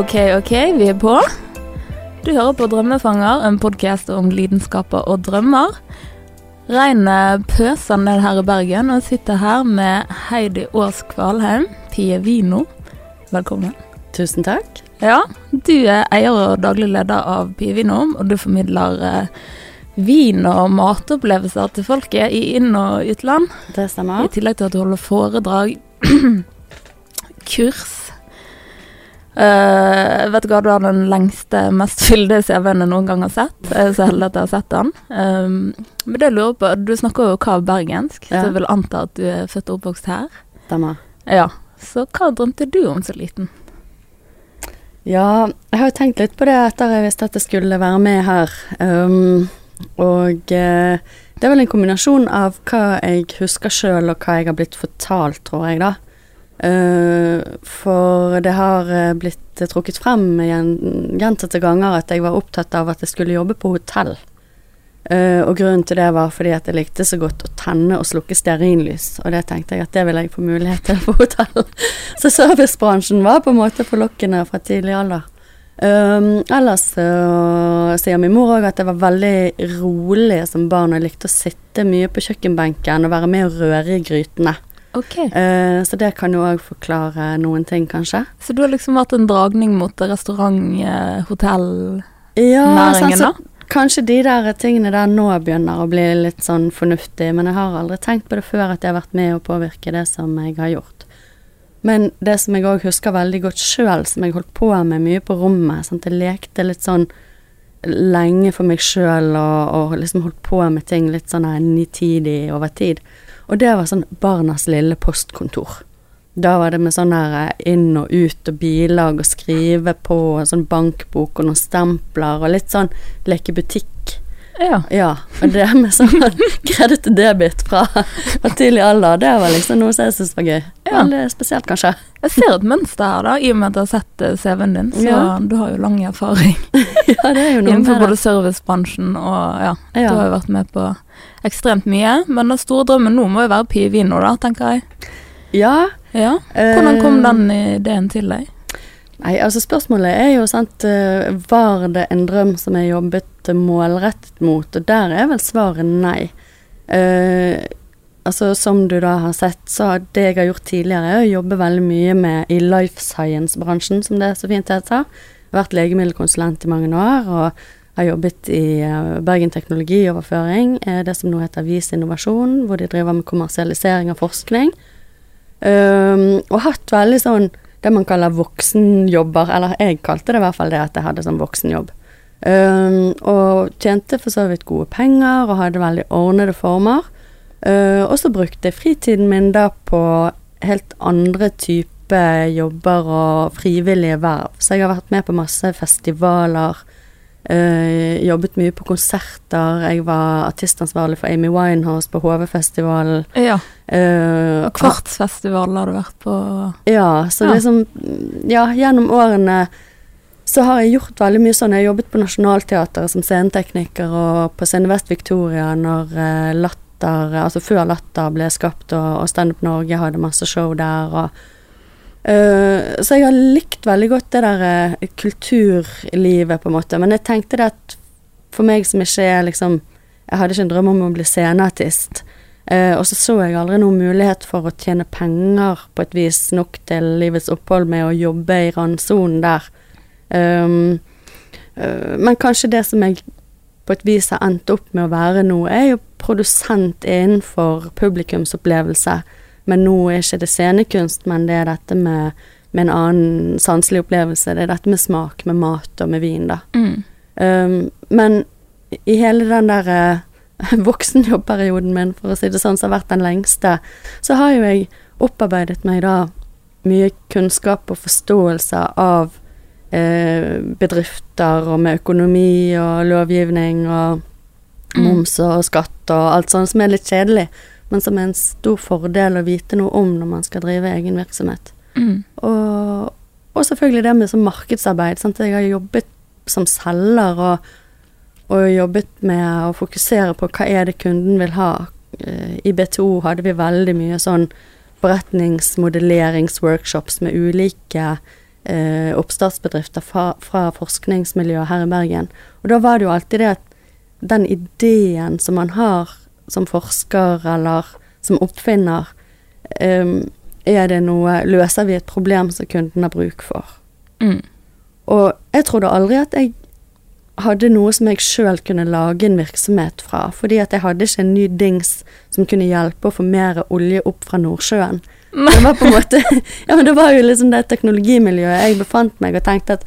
Ok, ok, vi er på. Du hører på Drømmefanger, en podkast om lidenskaper og drømmer. Regnet pøser ned her i Bergen, og jeg sitter her med Heidi Aas Kvalheim, Pie Vino. Velkommen. Tusen takk. Ja, du er eier og daglig leder av Pie Vino, og du formidler eh, vin- og matopplevelser til folket i inn- og utland. Det stemmer. I tillegg til at du holder foredrag, kurs. Uh, vet du hva, du har den lengste, mest fyldige CV-en jeg noen gang har sett. Jeg er så heldig at jeg har sett den. Um, men det lurer på, du snakker jo hva bergensk, Ja. så jeg vil anta at du er født og oppvokst her. Stemmer. Ja, Så hva drømte du om så liten? Ja, jeg har jo tenkt litt på det etter jeg visste at jeg skulle være med her. Um, og uh, det er vel en kombinasjon av hva jeg husker sjøl, og hva jeg har blitt fortalt, tror jeg, da. Eh, for det har eh, blitt trukket frem gjen- gjentatte ganger at jeg var opptatt av at jeg skulle jobbe på hotell. Eh, og grunnen til det var fordi at jeg likte så godt å tenne og slukke stearinlys, og det tenkte jeg at det ville jeg få mulighet til på hotell. så servicebransjen var på en måte forlokkende fra tidlig alder. Um, ellers sier min mor òg at jeg var veldig rolig som barn, og likte å sitte mye på kjøkkenbenken og være med og røre i grytene. Ok, Uh, så det kan jo òg forklare noen ting, kanskje. Så du har liksom vært en dragning mot restaurant, eh, hotell Ja, Næringen, sant, så kanskje de der tingene der nå begynner å bli litt sånn fornuftig, men jeg har aldri tenkt på det før at jeg har vært med å påvirke det som jeg har gjort. Men det som jeg òg husker veldig godt sjøl, som jeg holdt på med mye på rommet, sant? jeg lekte litt sånn lenge for meg sjøl og, og liksom holdt på med ting litt sånn nitidig over tid. Og det var sånn barnas lille postkontor. Da var det med sånn her eh, inn og ut og bilag og skrive på og sånn bankbok og noen stempler og litt sånn leke butikk. Ja. Ja, og det med sånn kreditt og debit fra, fra tidlig alder, det var liksom noe som jeg syntes var gøy. Ja. Veldig spesielt, kanskje. Jeg ser et mønster her, da, i og med at jeg har sett eh, CV-en din. Så Ja. du har jo lang erfaring Ja, det er jo noe innenfor både servicebransjen og ja, Ja. du har jo vært med på ekstremt mye. Men den store drømmen nå må jo være Pie Vino, da, tenker jeg. Ja. Ja. Hvordan kom eh, den ideen til deg? Nei, altså spørsmålet er jo sant eh, Var det en drøm som jeg jobbet målrettet mot? Og der er vel svaret nei. Uh, altså som du da har sett, så har det jeg har gjort tidligere, er å jobbe veldig mye med i life science-bransjen, som det så fint heter. Vært legemiddelkonsulent i mange år, og har jobbet i eh, Bergen teknologioverføring, eh, det som nå heter Vis innovasjon, hvor de driver med kommersialisering av forskning. Um, og hatt veldig sånn det man kaller voksenjobber, eller jeg kalte det i hvert fall det at jeg hadde sånn voksenjobb. Um, og tjente for så vidt gode penger og hadde veldig ordnede former. Uh, og så brukte jeg fritiden min da på helt andre typer jobber og frivillige verv. Så jeg har vært med på masse festivaler, uh, jobbet mye på konserter. Jeg var artistansvarlig for Amy Winehouse på HV-festivalen. Ja. Uh, Og Kvartsfestival har du vært på. ja, så Ja. liksom Ja, gjennom årene så har jeg gjort veldig mye sånn. Jeg har jobbet på Nationaltheatret som scenetekniker og på Scene Vest Victoria når eh, Latter Altså før Latter ble skapt og, og Standup Norge hadde masse show der og eh, Så jeg har likt veldig godt det der uh, kulturlivet, på en måte. Men jeg tenkte det at for meg som ikke er liksom Jeg hadde ikke en drøm om å bli sceneartist. Uh, og så så jeg aldri noen mulighet for å tjene penger på et vis nok til livets opphold med å jobbe i randsonen der. Um, men kanskje det som jeg på et vis har endt opp med å være nå, er jo produsent innenfor publikumsopplevelse. Men nå er ikke det scenekunst, men det er dette med, med en annen sanselig opplevelse. Det er dette med smak, med mat og med vin, da. Mm. Um, men i hele den der uh, voksenjobbperioden min, for å si det sånn, som har vært den lengste, så har jo jeg opparbeidet meg da mye kunnskap og forståelse av eh, bedrifter og med økonomi og lovgivning og Mm. moms og skatt og alt sånt som er litt kjedelig, men som er en stor fordel å vite noe om når man skal drive egen virksomhet. Mm. Og, og selvfølgelig det med markedsarbeid. Sant? Jeg har jobbet som selger og, og jobbet med å fokusere på hva er det kunden vil ha. Eh, I BTO hadde vi veldig mye sånn beretningsmodelleringsworkshops med ulike eh, oppstartsbedrifter fra, fra forskningsmiljøet her i Bergen. Og da var det jo alltid det at den ideen som man har som forsker eller som oppfinner, um, er det noe Løser vi et problem som kunden har bruk for? Mm. Og jeg trodde aldri at jeg hadde noe som jeg sjøl kunne lage en virksomhet fra, fordi at jeg hadde ikke en ny dings som kunne hjelpe å få mer olje opp fra Nordsjøen. Det var på en måte Ja, men det var jo liksom det teknologimiljøet jeg befant meg, og tenkte at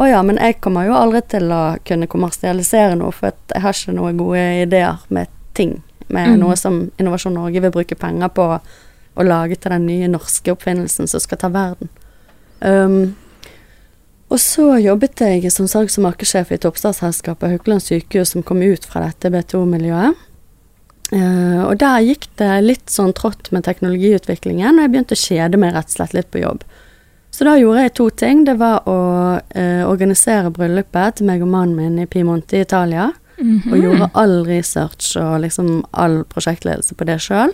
å ja, men jeg kommer jo aldri til å kunne kommersialisere noe, for jeg har ikke noen gode ideer med ting. Med Mm. noe som Innovasjon Norge vil bruke penger på å lage til den nye norske oppfinnelsen som skal ta verden. Um, og så jobbet jeg som salgs- og markedssjef i et oppstartsselskap av Haukeland sykehus som kom ut fra dette B2-miljøet. Uh, og der gikk det litt sånn trått med teknologiutviklingen, og jeg begynte å kjede meg rett og slett litt på jobb. Så da gjorde jeg to ting. Det var å uh, organisere bryllupet til meg og mannen min i Piemonte i Italia. Mhm. Og gjorde all research og liksom all prosjektledelse på det sjøl.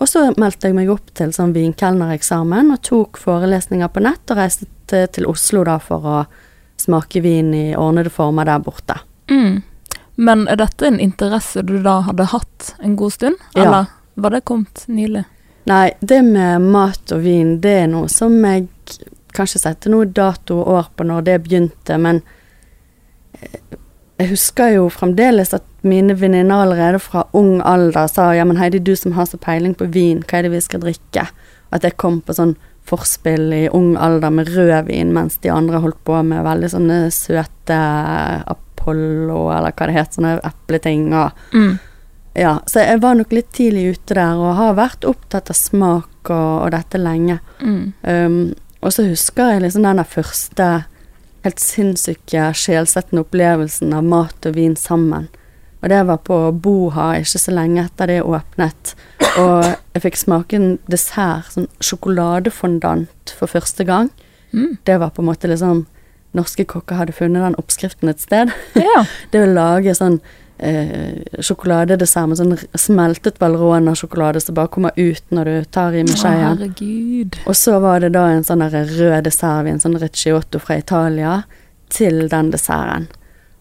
og så meldte jeg meg opp til sånn vinkelnereksamen og tok forelesninger på nett og reiste til, til Oslo da for å smake vin i ordnede former der borte. Mm. Men er dette en interesse du da hadde hatt en god stund, Ja. eller var det kommet nylig? Nei, det med mat og vin, det er noe som jeg kanskje setter noe dato og år på når det begynte, men eh, jeg husker jo fremdeles at mine venninner allerede fra ung alder sa ja, men Heidi, du som har så peiling på vin, hva er det vi skal drikke? At jeg kom på sånn forspill i ung alder med rødvin, mens de andre holdt på med veldig sånne søte Apollo, eller hva det het, sånne epleting og Mm. ja, så jeg var nok litt tidlig ute der, og har vært opptatt av smak og, og dette lenge. Mm. Um, og så husker jeg liksom den der første helt sinnssyke, sjelsettende opplevelsen av mat og vin sammen. Og det var på Boha ikke så lenge etter det åpnet. Og jeg fikk smake en dessert, sånn sjokoladefondant, for første gang. Mm. Det var på en måte liksom Norske kokker hadde funnet den oppskriften et sted. Ja. Det å lage sånn eh, sjokoladedessert med sånn smeltet Valrona-sjokolade som bare kommer ut når du tar i med Å, herregud. Og så var det da en sånn rød dessert, en sånn Ricciotto fra Italia, til den desserten.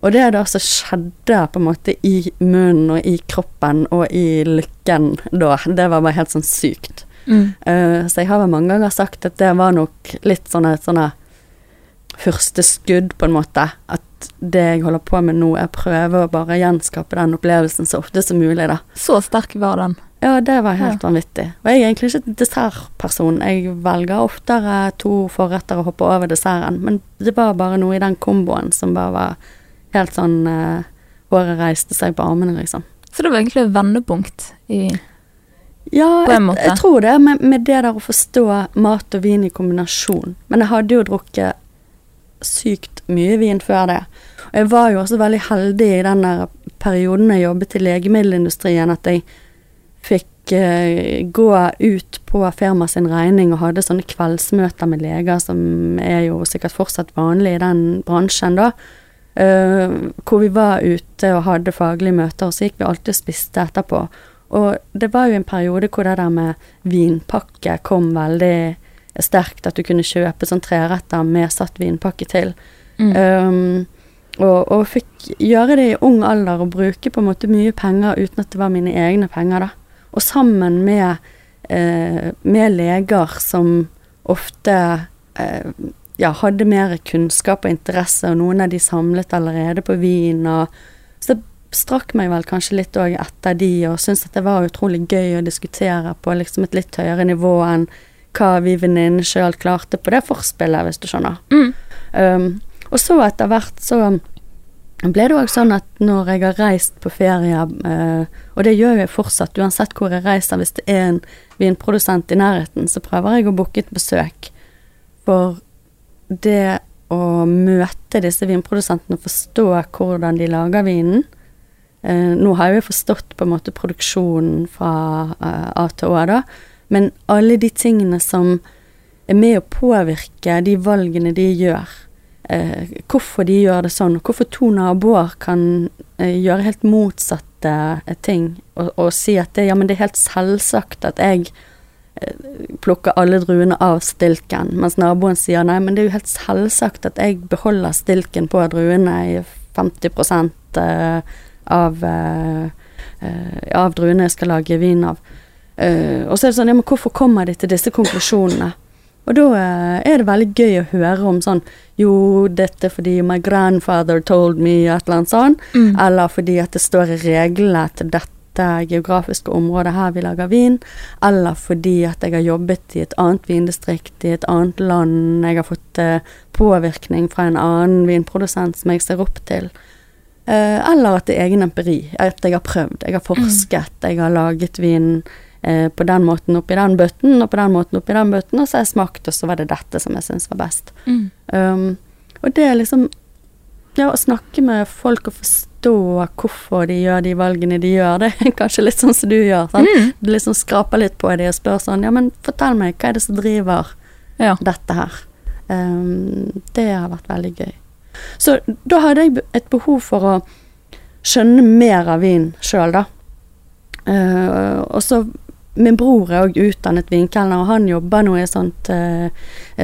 Og det da som skjedde på en måte i munnen og i kroppen og i lykken da, det var bare helt sånn sykt. Mm. Uh, så jeg har vel mange ganger sagt at det var nok litt sånne, sånne første skudd, på en måte. At det jeg holder på med nå, er å prøve å bare gjenskape den opplevelsen så ofte som mulig, da. Så sterk var den. Ja, det var helt vanvittig. Og jeg er egentlig ikke dessertperson. Jeg velger oftere to forretter og hopper over desserten. Men det var bare noe i den komboen som bare var helt sånn uh, Håret reiste seg på armene, liksom. Så det var egentlig et vendepunkt i Ja, jeg, jeg tror det, med, med det der å forstå mat og vin i kombinasjon. Men jeg hadde jo drukket sykt mye vin før det. Og jeg var jo også veldig heldig i den der perioden jeg jobbet i legemiddelindustrien, at jeg fikk eh, gå ut på firma sin regning og hadde sånne kveldsmøter med leger, som er jo sikkert fortsatt vanlig i den bransjen, da. Uh, hvor vi var ute og hadde faglige møter, og så gikk vi alltid og spiste etterpå. Og det var jo en periode hvor det der med vinpakke kom veldig sterkt, at du kunne kjøpe sånn treretter med satt vinpakke til. mm. Um, og, og fikk gjøre det i ung alder og bruke på en måte mye penger uten at det var mine egne penger, da. Og sammen med, eh, med leger som ofte eh, ja, hadde mer kunnskap og interesse, og noen av de samlet allerede på vin. Og, så det strakk meg vel kanskje litt òg etter de, og syntes at det var utrolig gøy å diskutere på liksom et litt høyere nivå enn hva vi venninnene sjøl klarte på det forspillet, hvis du skjønner. Mm. Um, og så etter hvert så ble det òg sånn at når jeg har reist på ferie, eh, og det gjør jeg fortsatt uansett hvor jeg reiser, hvis det er en vinprodusent i nærheten, så prøver jeg å booke et besøk. For det å møte disse vinprodusentene og forstå hvordan de lager vinen eh, Nå har jeg jo forstått på en måte produksjonen fra eh, A til Å, da, men alle de tingene som er med å påvirke de valgene de gjør. Eh, hvorfor de gjør det sånn, og hvorfor to naboer kan eh, gjøre helt motsatte eh, ting, og, og si at det, ja, det er helt selvsagt at jeg eh, plukker alle druene av stilken, mens naboen sier nei, men det er jo helt selvsagt at jeg beholder stilken på druene i 50 eh, av, eh, av druene jeg skal lage vin av. Uh, og så er det sånn, ja, men hvorfor kommer de til disse konklusjonene? Og da uh, er det veldig gøy å høre om sånn Jo, dette fordi my grandfather told me et eller annet sånn. Mm. Eller fordi at det står i reglene til dette geografiske området her vi lager vin. Eller fordi at jeg har jobbet i et annet vindistrikt i et annet land. Jeg har fått uh, påvirkning fra en annen vinprodusent som jeg ser opp til. eller at det er egen empiri. At jeg har prøvd. Jeg har forsket. Mm. Jeg har laget vin eh, på den måten oppi den bøtten, og på den måten oppi den bøtten, og så har jeg smakt, og så var det dette som jeg syntes var best. Mm. Um, og det er liksom Ja, å snakke med folk og forstå hvorfor de gjør de valgene de gjør, det er kanskje litt sånn som du gjør. Sant? Mm. Du liksom skraper litt på dem og spør sånn Ja, men fortell meg, hva er det som driver ja. dette her? Um, det har vært veldig gøy. Så da hadde jeg et behov for å skjønne mer av vin sjøl, da. Uh, og så Min bror er òg utdannet vinkelner, og han jobber nå i et sånt uh,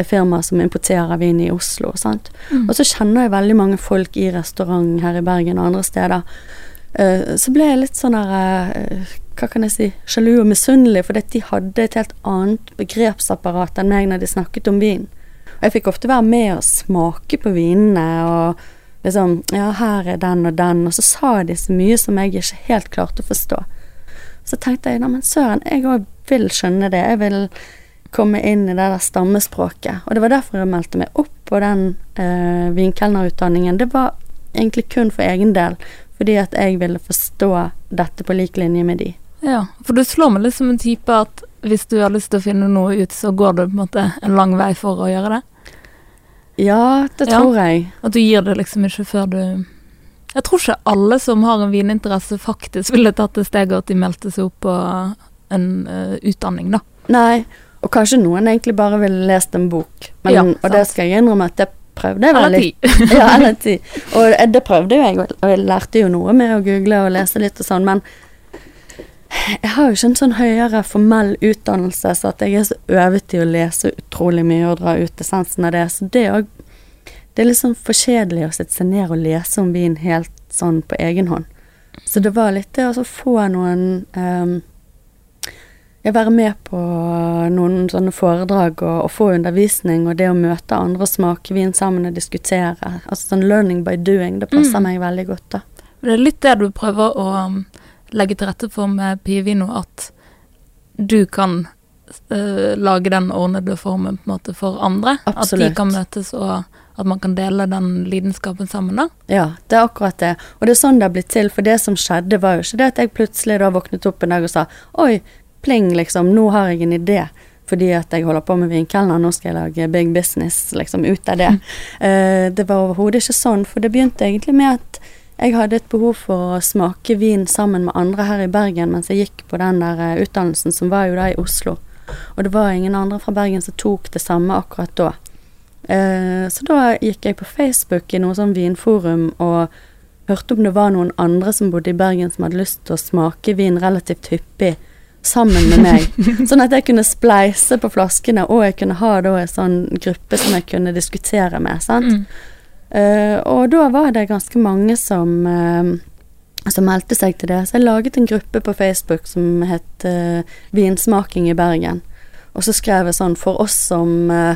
firma som importerer vin i Oslo. Mm. Og så kjenner jeg veldig mange folk i restaurant her i Bergen og andre steder. Uh, så ble jeg litt sånn der uh, Hva kan jeg si Sjalu og misunnelig, fordi de hadde et helt annet begrepsapparat enn meg når de snakket om vin. Og jeg fikk ofte være med og smake på vinene og liksom Ja, her er den og den. Og så sa de så mye som jeg ikke helt klarte å forstå. Så tenkte jeg neimen søren, jeg òg vil skjønne det. Jeg vil komme inn i det der stammespråket. Og det var derfor jeg meldte meg opp på den eh, vinkelnerutdanningen. Det var egentlig kun for egen del, fordi at jeg ville forstå dette på lik linje med de. Ja, for du slår meg litt som en type at hvis du har lyst til å finne noe ut, så går du på en måte en lang vei for å gjøre det? Ja, det ja. tror jeg. At du gir det liksom ikke før du jeg tror ikke alle som har en vininteresse, faktisk ville tatt det steget at de meldte seg opp på en uh, utdanning, da. Nei, og kanskje noen egentlig bare ville lest en bok. Men, ja, og det skal jeg innrømme at det prøvde jeg vel litt. ja, eller ti. Og det prøvde jo jeg, og jeg lærte jo noe med å google og lese litt og sånn, men jeg har jo ikke en sånn høyere formell utdannelse, så at jeg er så øvet i å lese utrolig mye og dra ut essensen av det. Så det òg det er litt sånn for kjedelig å sette seg ned og lese om vin helt sånn på egen hånd. Så det var litt det å få noen um, Jeg være med på noen sånne foredrag og, og, få undervisning, og det å møte andre og smake vin sammen og diskutere. Altså sånn learning by doing, det passer mm. meg veldig godt, da. Det er litt det du prøver å um, legge til rette for med Pievino, at du kan uh, lage den ordnede formen på en måte for andre. Absolutt. At de kan møtes og at man kan dele den lidenskapen sammen, da. Ja, det er akkurat det. Og det er sånn det har blitt til. For det som skjedde, var jo ikke det at jeg plutselig da våknet opp en dag og sa oi, pling, liksom, nå har jeg en idé. Fordi at jeg holder på med vinkelner, nå skal jeg lage big business liksom ut av det. Mm. Uh, det var overhodet ikke sånn, for det begynte egentlig med at jeg hadde et behov for å smake vin sammen med andre her i Bergen mens jeg gikk på den der uh, utdannelsen som var jo da i Oslo. Og det var ingen andre fra Bergen som tok det samme akkurat da. Eh, så da gikk jeg på Facebook i noe sånn vinforum og hørte om det var noen andre som bodde i Bergen som hadde lyst til å smake vin relativt hyppig sammen med meg. sånn at jeg kunne spleise på flaskene, og jeg kunne ha da en sånn gruppe som jeg kunne diskutere med. sant? Mm. Eh, og da var det ganske mange som, eh, som meldte seg til det. Så jeg laget en gruppe på Facebook som het uh, Vinsmaking i Bergen. Og så skrev jeg sånn for oss som uh,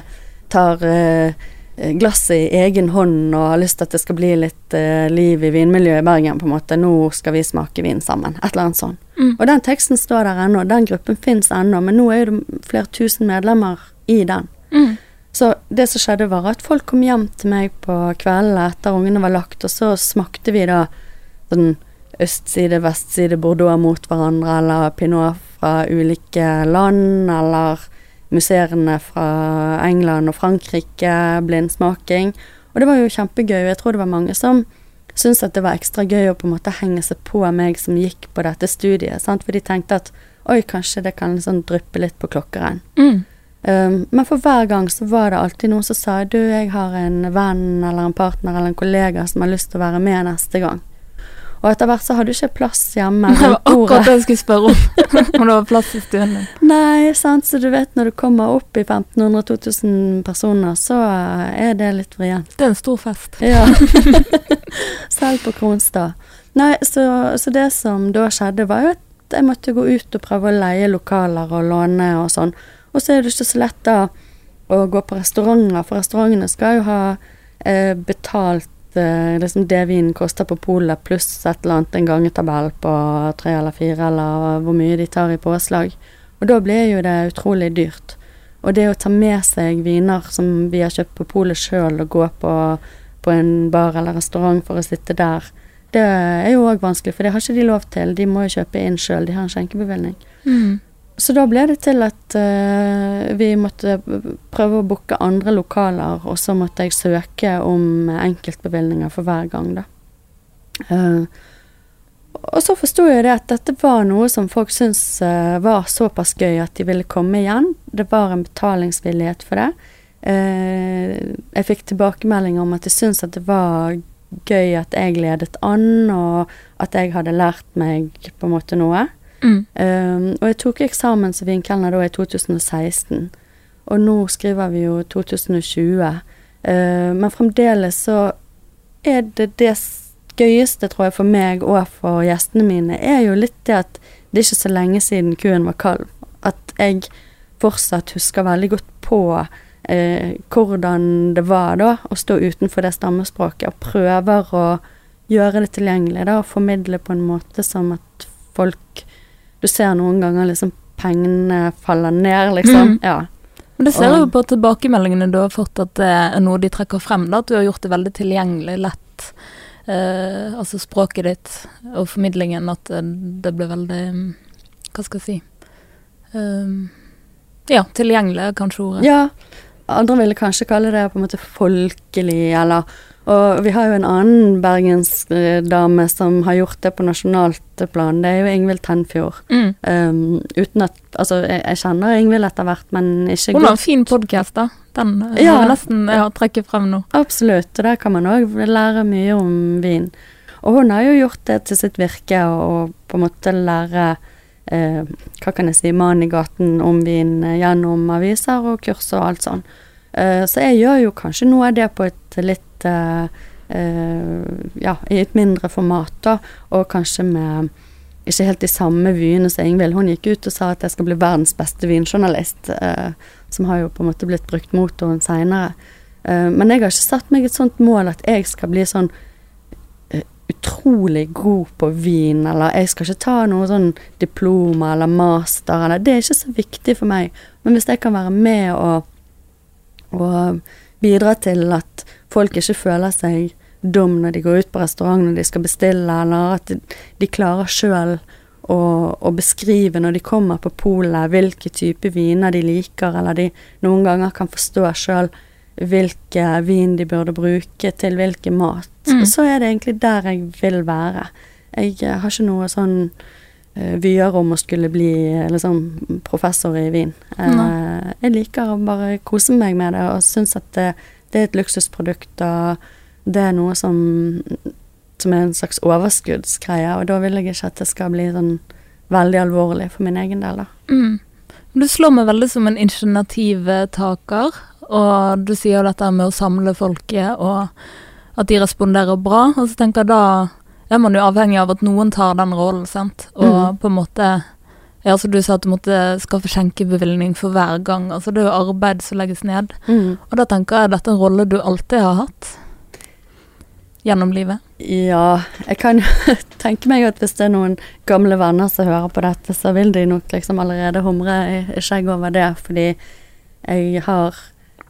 tar eh, glasset i egen hånd og har lyst til at det skal bli litt eh, liv i vinmiljøet i Bergen, på en måte. Nå skal vi smake vin sammen. Et eller annet sånt. Mm. Og den teksten står der ennå. Den gruppen fins ennå, men nå er det flere tusen medlemmer i den. Mm. Så det som skjedde, var at folk kom hjem til meg på kveldene etter ungene var lagt, og så smakte vi da sånn østside, vestside Bordeaux mot hverandre, eller pinot fra ulike land, eller museene fra England og Frankrike, blindsmaking. Og det var jo kjempegøy, og jeg tror det var mange som syntes at det var ekstra gøy å på en måte henge seg på meg som gikk på dette studiet, sant? for de tenkte at oi, kanskje det kan liksom dryppe litt på klokkeren. Mm. Um, men for hver gang så var det alltid noen som sa du, jeg har en venn eller en partner eller en kollega som har lyst til å være med neste gang. Og etter hvert så hadde du ikke plass hjemme. Det var akkurat det jeg skulle spørre om. Om det var plass i stuen din. Nei, sant, så du vet når du kommer opp i 1500-2000 personer, så er det litt vrient. Det er en stor fest. Ja. Selv på Kronstad. Nei, så, så det som da skjedde, var jo at jeg måtte gå ut og prøve å leie lokaler og låne og sånn. Og så er det ikke så lett da å gå på restauranter, for restaurantene skal jo ha eh, betalt liksom det vinen koster på polet, pluss et eller annet en gangetabell på tre eller fire, eller hvor mye de tar i påslag. Og da blir jo det utrolig dyrt. Og det å ta med seg viner som vi har kjøpt på polet sjøl, og gå på, på en bar eller restaurant for å sitte der, det er jo òg vanskelig, for det har ikke de lov til. De må jo kjøpe inn sjøl, de har en skjenkebevilgning. Mm. Så da ble det til at uh, vi måtte prøve å booke andre lokaler, og så måtte jeg søke om enkeltbevilgninger for hver gang, da. Uh, og så forsto jeg det at dette var noe som folk syntes uh, var såpass gøy at de ville komme igjen. Det var en betalingsvillighet for det. Jeg fikk tilbakemeldinger om at de syntes at det var gøy at jeg ledet an, og at jeg hadde lært meg på en måte noe. Mm. Um, og jeg tok eksamen som vinkelner da i 2016, og nå skriver vi jo 2020. Uh, men fremdeles så er det det gøyeste, tror jeg, for meg og for gjestene mine, er jo litt det at det er ikke så lenge siden kuen var kalv. At jeg fortsatt husker veldig godt på eh, hvordan det var da å stå utenfor det stammespråket, og prøver å gjøre det tilgjengelig, da, og formidle på en måte som at folk Du ser noen ganger liksom pengene faller ned, liksom. Mm. Ja. Men det ser Og- jo på tilbakemeldingene du har fått, at det er noe de trekker frem. da, At du har gjort det veldig tilgjengelig, lett. Eh, altså språket ditt og formidlingen, at det, det ble veldig mm, Hva skal jeg si Um, Ja, tilgjengelig er kanskje ordet. Ja, andre ville kanskje kalle det på en måte folkelig, eller Og vi har jo en annen bergensdame som har gjort det på nasjonalt plan. Det er jo Ingvild Tenfjord. Mm. Um, uten at Altså, jeg, jeg kjenner Ingvild etter hvert, men ikke Hun har en fin podkast, da. Den eh, Ja. har jeg nesten ja, trukket frem nå. Absolutt, og der kan man òg lære mye om vin. Og hun har jo gjort det til sitt virke, og på en måte lære eh, hva kan jeg si, mannen i gaten om vin eh, gjennom aviser og kurs og alt sånn. Eh, så jeg gjør jo kanskje noe av det på et litt eh, eh, Ja, i et mindre format, da, og kanskje med ikke helt de samme vyene som Ingvild. Hun gikk ut og sa at jeg skal bli verdens beste vinjournalist, eh, som har jo på en måte blitt brukt mot henne seinere. Eh, men jeg har ikke satt meg et sånt mål at jeg skal bli sånn eh, utrolig god på vin, eller jeg skal ikke ta noe sånn diploma eller master, eller Det er ikke så viktig for meg. Men hvis jeg kan være med og, og bidra til at folk ikke føler seg dum når de går ut på restaurant når de skal bestille, eller at de, de klarer sjøl å, å beskrive når de kommer på polet hvilke type viner de liker, eller de noen ganger kan forstå sjøl hvilke vin de burde bruke til hvilken mat. Mm. Så er det egentlig der jeg vil være. Jeg eh, har ikke noe sånn eh, vyer om å skulle bli eh, liksom professor i vin. Eh, jeg liker å bare kose meg med det, og syns at det, det er et luksusprodukt, og det er noe som som er en slags overskuddsgreie, og da vil jeg ikke at det skal bli sånn veldig alvorlig for min egen del, da. Mm. Du slår meg veldig som en initiativtaker, og du sier jo dette med å samle folket, og at de responderer bra. Og så tenker jeg da er man jo avhengig av at noen tar den rollen, sant. Og mm. på en måte Ja, så du sa at du måtte skaffe skjenkebevilgning for hver gang. Altså det er jo arbeid som legges ned. Og da tenker jeg dette er en rolle du alltid har hatt gjennom livet. Ja, jeg kan jo tenke meg at hvis det er noen gamle venner som hører på dette, så vil de nok liksom allerede humre i i skjegg over det, fordi jeg har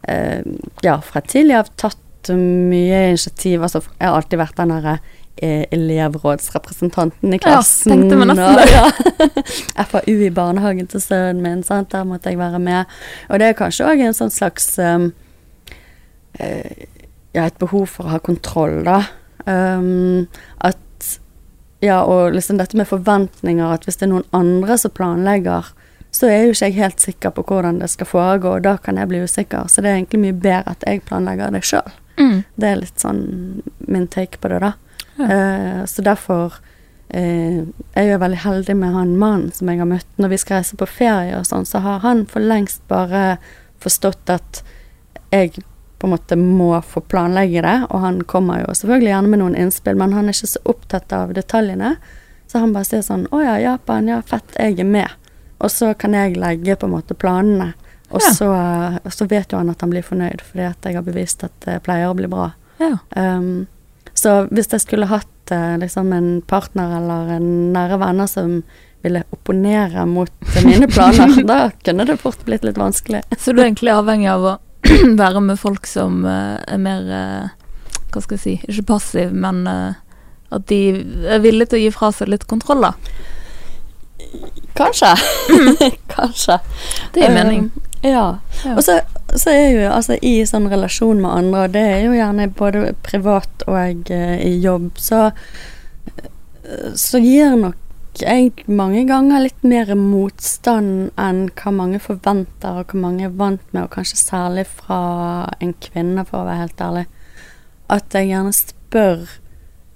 eh, ja, fra tidlig av tatt mye initiativ. Altså, jeg har alltid vært den derre eh, elevrådsrepresentanten i klassen. Ja, tenkte meg nesten det. ja. FAU i barnehagen til sønnen min, sant? der måtte jeg være med. Og det er kanskje òg en sånn slags um, eh, Ja, et behov for å ha kontroll, da. Um, at Ja, og liksom dette med forventninger, at hvis det er noen andre som planlegger, så er jo ikke jeg helt sikker på hvordan det skal foregå, og da kan jeg bli usikker. Så det er egentlig mye bedre at jeg planlegger det sjøl. Mm. Det er litt sånn min take på det, da. Ja. Eh, så derfor eh, er jeg jo veldig heldig med han mannen som jeg har møtt. Når vi skal reise på ferie og sånn, så har han for lengst bare forstått at jeg på en måte må få planlegge det, og han kommer jo selvfølgelig gjerne med noen innspill, men han er ikke så opptatt av detaljene. Så han bare sier sånn Å ja, Japan, ja, fett, jeg er med. Og så kan jeg legge på en måte planene. Og Ja. så, så vet jo han at han blir fornøyd, fordi at jeg har bevist at det pleier å bli bra. Ja. Um, så hvis jeg skulle hatt eh, liksom en partner eller en nære venner som ville opponere mot mine planer, da kunne det fort blitt litt vanskelig. Så du er egentlig avhengig av å være med folk som eh, er mer eh, Hva skal jeg si Ikke passiv, men at de er villige til å gi fra seg litt kontroll, da. Kanskje. Kanskje. Det gir mening. Uh, ja. Ja. Og så, så er jo altså i sånn relasjon med andre, og det er jo gjerne både privat og eh, i jobb, så så gir nok jeg mange ganger litt mer motstand enn hva mange forventer, og hva mange er vant med, og kanskje særlig fra en kvinne, for å være helt ærlig. At jeg gjerne spør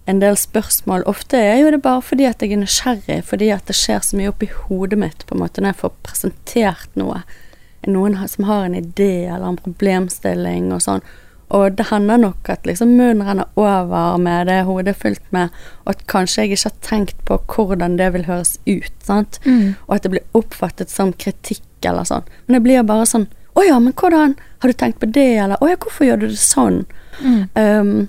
en del spørsmål. Ofte er jo det bare fordi at jeg er nysgjerrig, fordi at det skjer så mye oppi hodet mitt på en måte når jeg får presentert noe. Noen som har en idé eller en problemstilling og sånn. Og det hender nok at liksom munnen renner over med det hodet fylt med, og at kanskje jeg ikke har tenkt på hvordan det vil høres ut, sant. Mm. Og at det blir oppfattet som kritikk eller sånn. Men det blir bare sånn Å ja, men hvordan? Har du tenkt på det, eller Å ja, hvorfor gjør du det sånn? Mm. Um,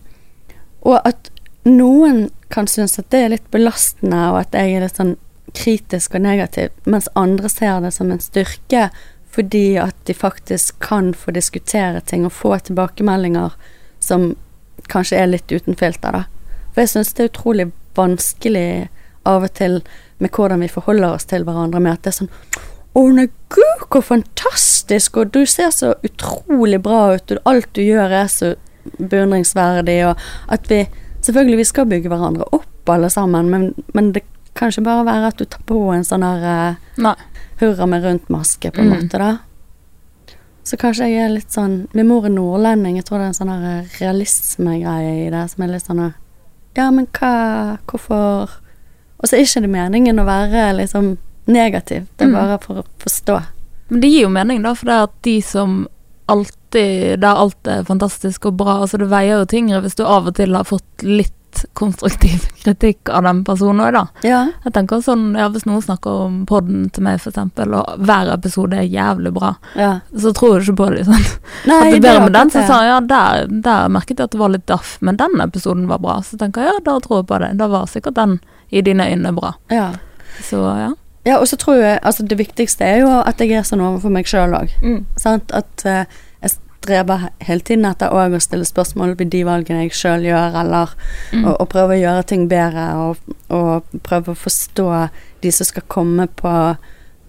og at noen kan synes at det er litt belastende, og at jeg er litt sånn kritisk og negativ, mens andre ser det som en styrke fordi at de faktisk kan få diskutere ting og få tilbakemeldinger som kanskje er litt uten filter, da. For jeg syns det er utrolig vanskelig av og til med hvordan vi forholder oss til hverandre, med at det er sånn å nei, gud, hvor fantastisk, og du ser så utrolig bra ut, og alt du gjør er så beundringsverdig, og at vi Selvfølgelig, vi skal bygge hverandre opp, alle sammen, men, men det kan ikke bare være at du tar på en sånn her eh, Nei. Hurra med rundt-maske, på en Mm. måte, da. Så kanskje jeg er litt sånn Min mor er nordlending, jeg tror det er en sånn eh, realismegreie i det, som er litt sånn Ja, men hva Hvorfor Og så er ikke det meningen å være liksom negativ, det er Mm. bare for å forstå. Men det gir jo mening, da, for det er at de som alltid Der alt er fantastisk og bra, altså det veier jo tyngre hvis du av og til har fått litt konstruktiv kritikk av den personen òg, da. Ja. Jeg tenker sånn, ja, Hvis noen snakker om podden til meg, eksempel, og hver episode er jævlig bra, ja. så tror jeg ikke på det. Sånn. Nei, at det bedre med den, så sa jeg ja, der, der merket jeg at det var litt daff, men den episoden var bra. Så tenker jeg ja, da tror jeg på det. Da var sikkert den i dine øyne bra. Ja. Så ja. ja, og så tror jeg Altså, det viktigste er jo at jeg er sånn overfor meg sjøl òg. Sant? At jeg streber hele tiden etter å stille spørsmål ved de valgene jeg sjøl gjør, eller Mm. og, og prøve å gjøre ting bedre, og, og prøve å forstå de som skal komme på,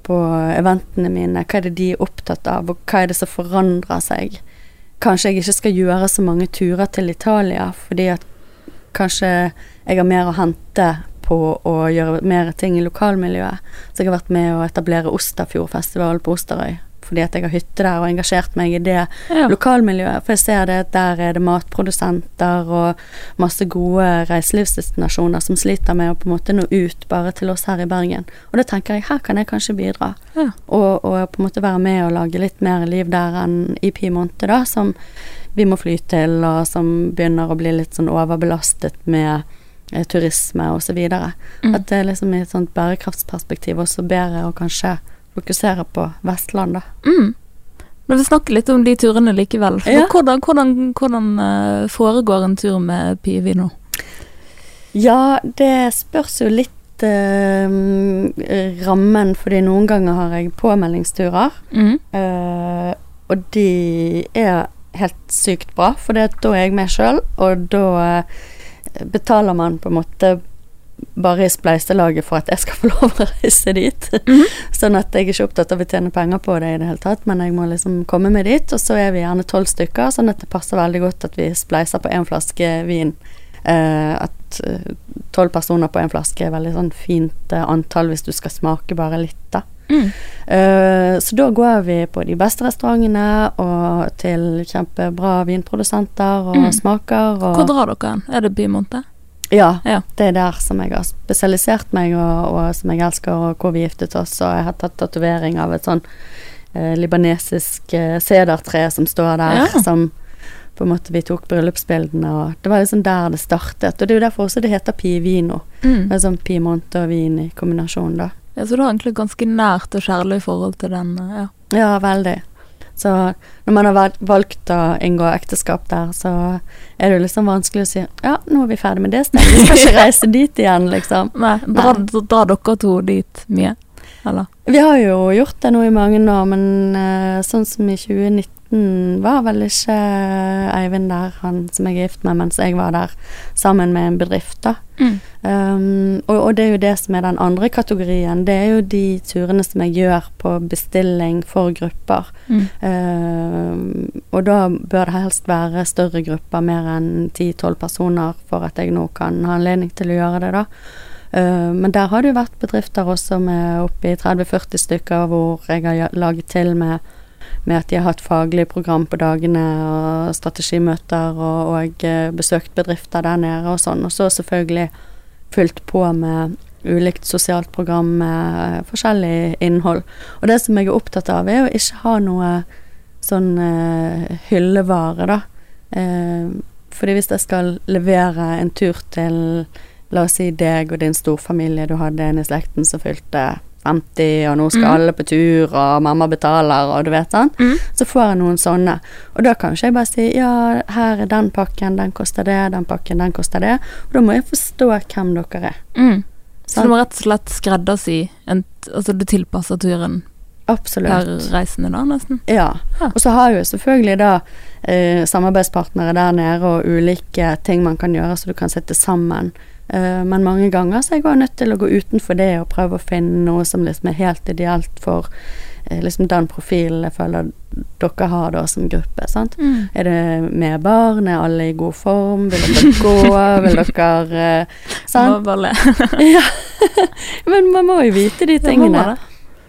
på eventene mine. Hva er det de er opptatt av, og hva er det som forandrer seg? Kanskje jeg ikke skal gjøre så mange turer til Italia, fordi at kanskje jeg har mer å hente på å gjøre mer ting i lokalmiljøet. Så jeg har vært med å etablere Osterfjordfestival på Osterøy. Fordi at jeg har hytte der og engasjert meg i det ja. lokalmiljøet. For jeg ser det at der er det matprodusenter og masse gode reiselivsdestinasjoner som sliter med å på en måte nå ut bare til oss her i Bergen. Og da tenker jeg her kan jeg kanskje bidra. Ja. Og, og på en måte være med og lage litt mer liv der enn i Piemonte, da, som vi må fly til, og som begynner å bli litt sånn overbelastet med eh, turisme videre. Mm. At det liksom i et sånt bærekraftsperspektiv også bedre å kanskje fokusere på Vestlandet. Mm. Men vi snakker litt om de turene likevel. Ja. Hvordan, hvordan, hvordan eh, foregår en tur med Pivi nå? Ja, det spørs jo litt eh, rammen, fordi noen ganger har jeg påmeldingsturer. Mm. eh, og de er helt sykt bra, for da er jeg med sjøl, og da eh, betaler man på en måte bare i spleiselaget for at jeg skal få lov å reise dit. Mhm. Sånn at jeg er ikke opptatt av å tjene penger på det i det hele tatt, men jeg må liksom komme meg dit, og så er vi gjerne tolv stykker, sånn at det passer veldig godt at vi spleiser på én flaske vin. Eh, at tolv personer på én flaske er veldig sånn fint eh, antall hvis du skal smake bare litt, da. Mm. Uh, så da går vi på de beste restaurantene og til kjempebra vinprodusenter og Mm. smaker og Hvor drar dere hen? Er det Piemonte? Ja, Ja. det er der som jeg har spesialisert meg, og, og som jeg elsker, og hvor vi giftet oss. Og jeg har tatt tatovering av et sånn eh, libanesisk eh, sedertre som står der, Ja. som på en måte vi tok bryllupsbildene, og det var liksom der det startet. Og det er jo derfor også det heter Pivino. Mm. Det er sånn Piemonte og vin i kombinasjon, da. Ja, så du har egentlig ganske nært og kjærlig forhold til den, eh, ja. Ja, veldig. Så når man har valgt- å inngå ekteskap der, så er det jo liksom vanskelig å si ja, nå er vi ferdig med det stedet, vi skal ikke reise dit igjen, liksom. Nei, drar drar dere to dit mye? Eller? Vi har jo gjort det nå i mange år, men eh, sånn som i 2019 var vel ikke Eivind der, han som jeg er gift med, mens jeg var der sammen med en bedrift, da. Mm. Um, og, og det er jo det som er den andre kategorien. Det er jo de turene som jeg gjør på bestilling for grupper. Mm. Um, og da bør det helst være større grupper, mer enn 10-12 personer, for at jeg nå kan ha anledning til å gjøre det, da. Uh, men der har det jo vært bedrifter også med oppi 30-40 stykker hvor jeg har laget til med, med at de har hatt faglig program på dagene og strategimøter og, og eh, besøkt bedrifter der nede og sånn. Og så selvfølgelig fulgt på med ulikt sosialt program med forskjellig innhold. Og det som jeg er opptatt av, er å ikke ha noe sånn uh, hyllevare, da. Uh, fordi hvis jeg skal levere en tur til la oss si deg og din storfamilie, du hadde en i slekten som fylte 50, og nå skal Mm. alle på tur, og mamma betaler, og du vet sånn. Mm. Så får jeg noen sånne. Og da kan ikke jeg bare si ja, her er den pakken, den koster det, den pakken, den koster det. Og da må jeg forstå hvem dere er. Mm. Så du må rett og slett skreddersy Altså du tilpasser turen Absolutt. per reisende, da, nesten? Ja. Ja. Og så har jeg jo selvfølgelig da eh, samarbeidspartnere der nede og ulike ting man kan gjøre så du kan sitte sammen. Eh, men mange ganger så jeg også nødt til å gå utenfor det og prøve å finne noe som liksom er helt ideelt for eh, liksom den profilen jeg føler dere har da som gruppe. sant? Mm. Er det med barn? Er alle i god form? Vil dere gå? Vil dere uh, Sant? Må. Ja. Men man må jo vite de tingene.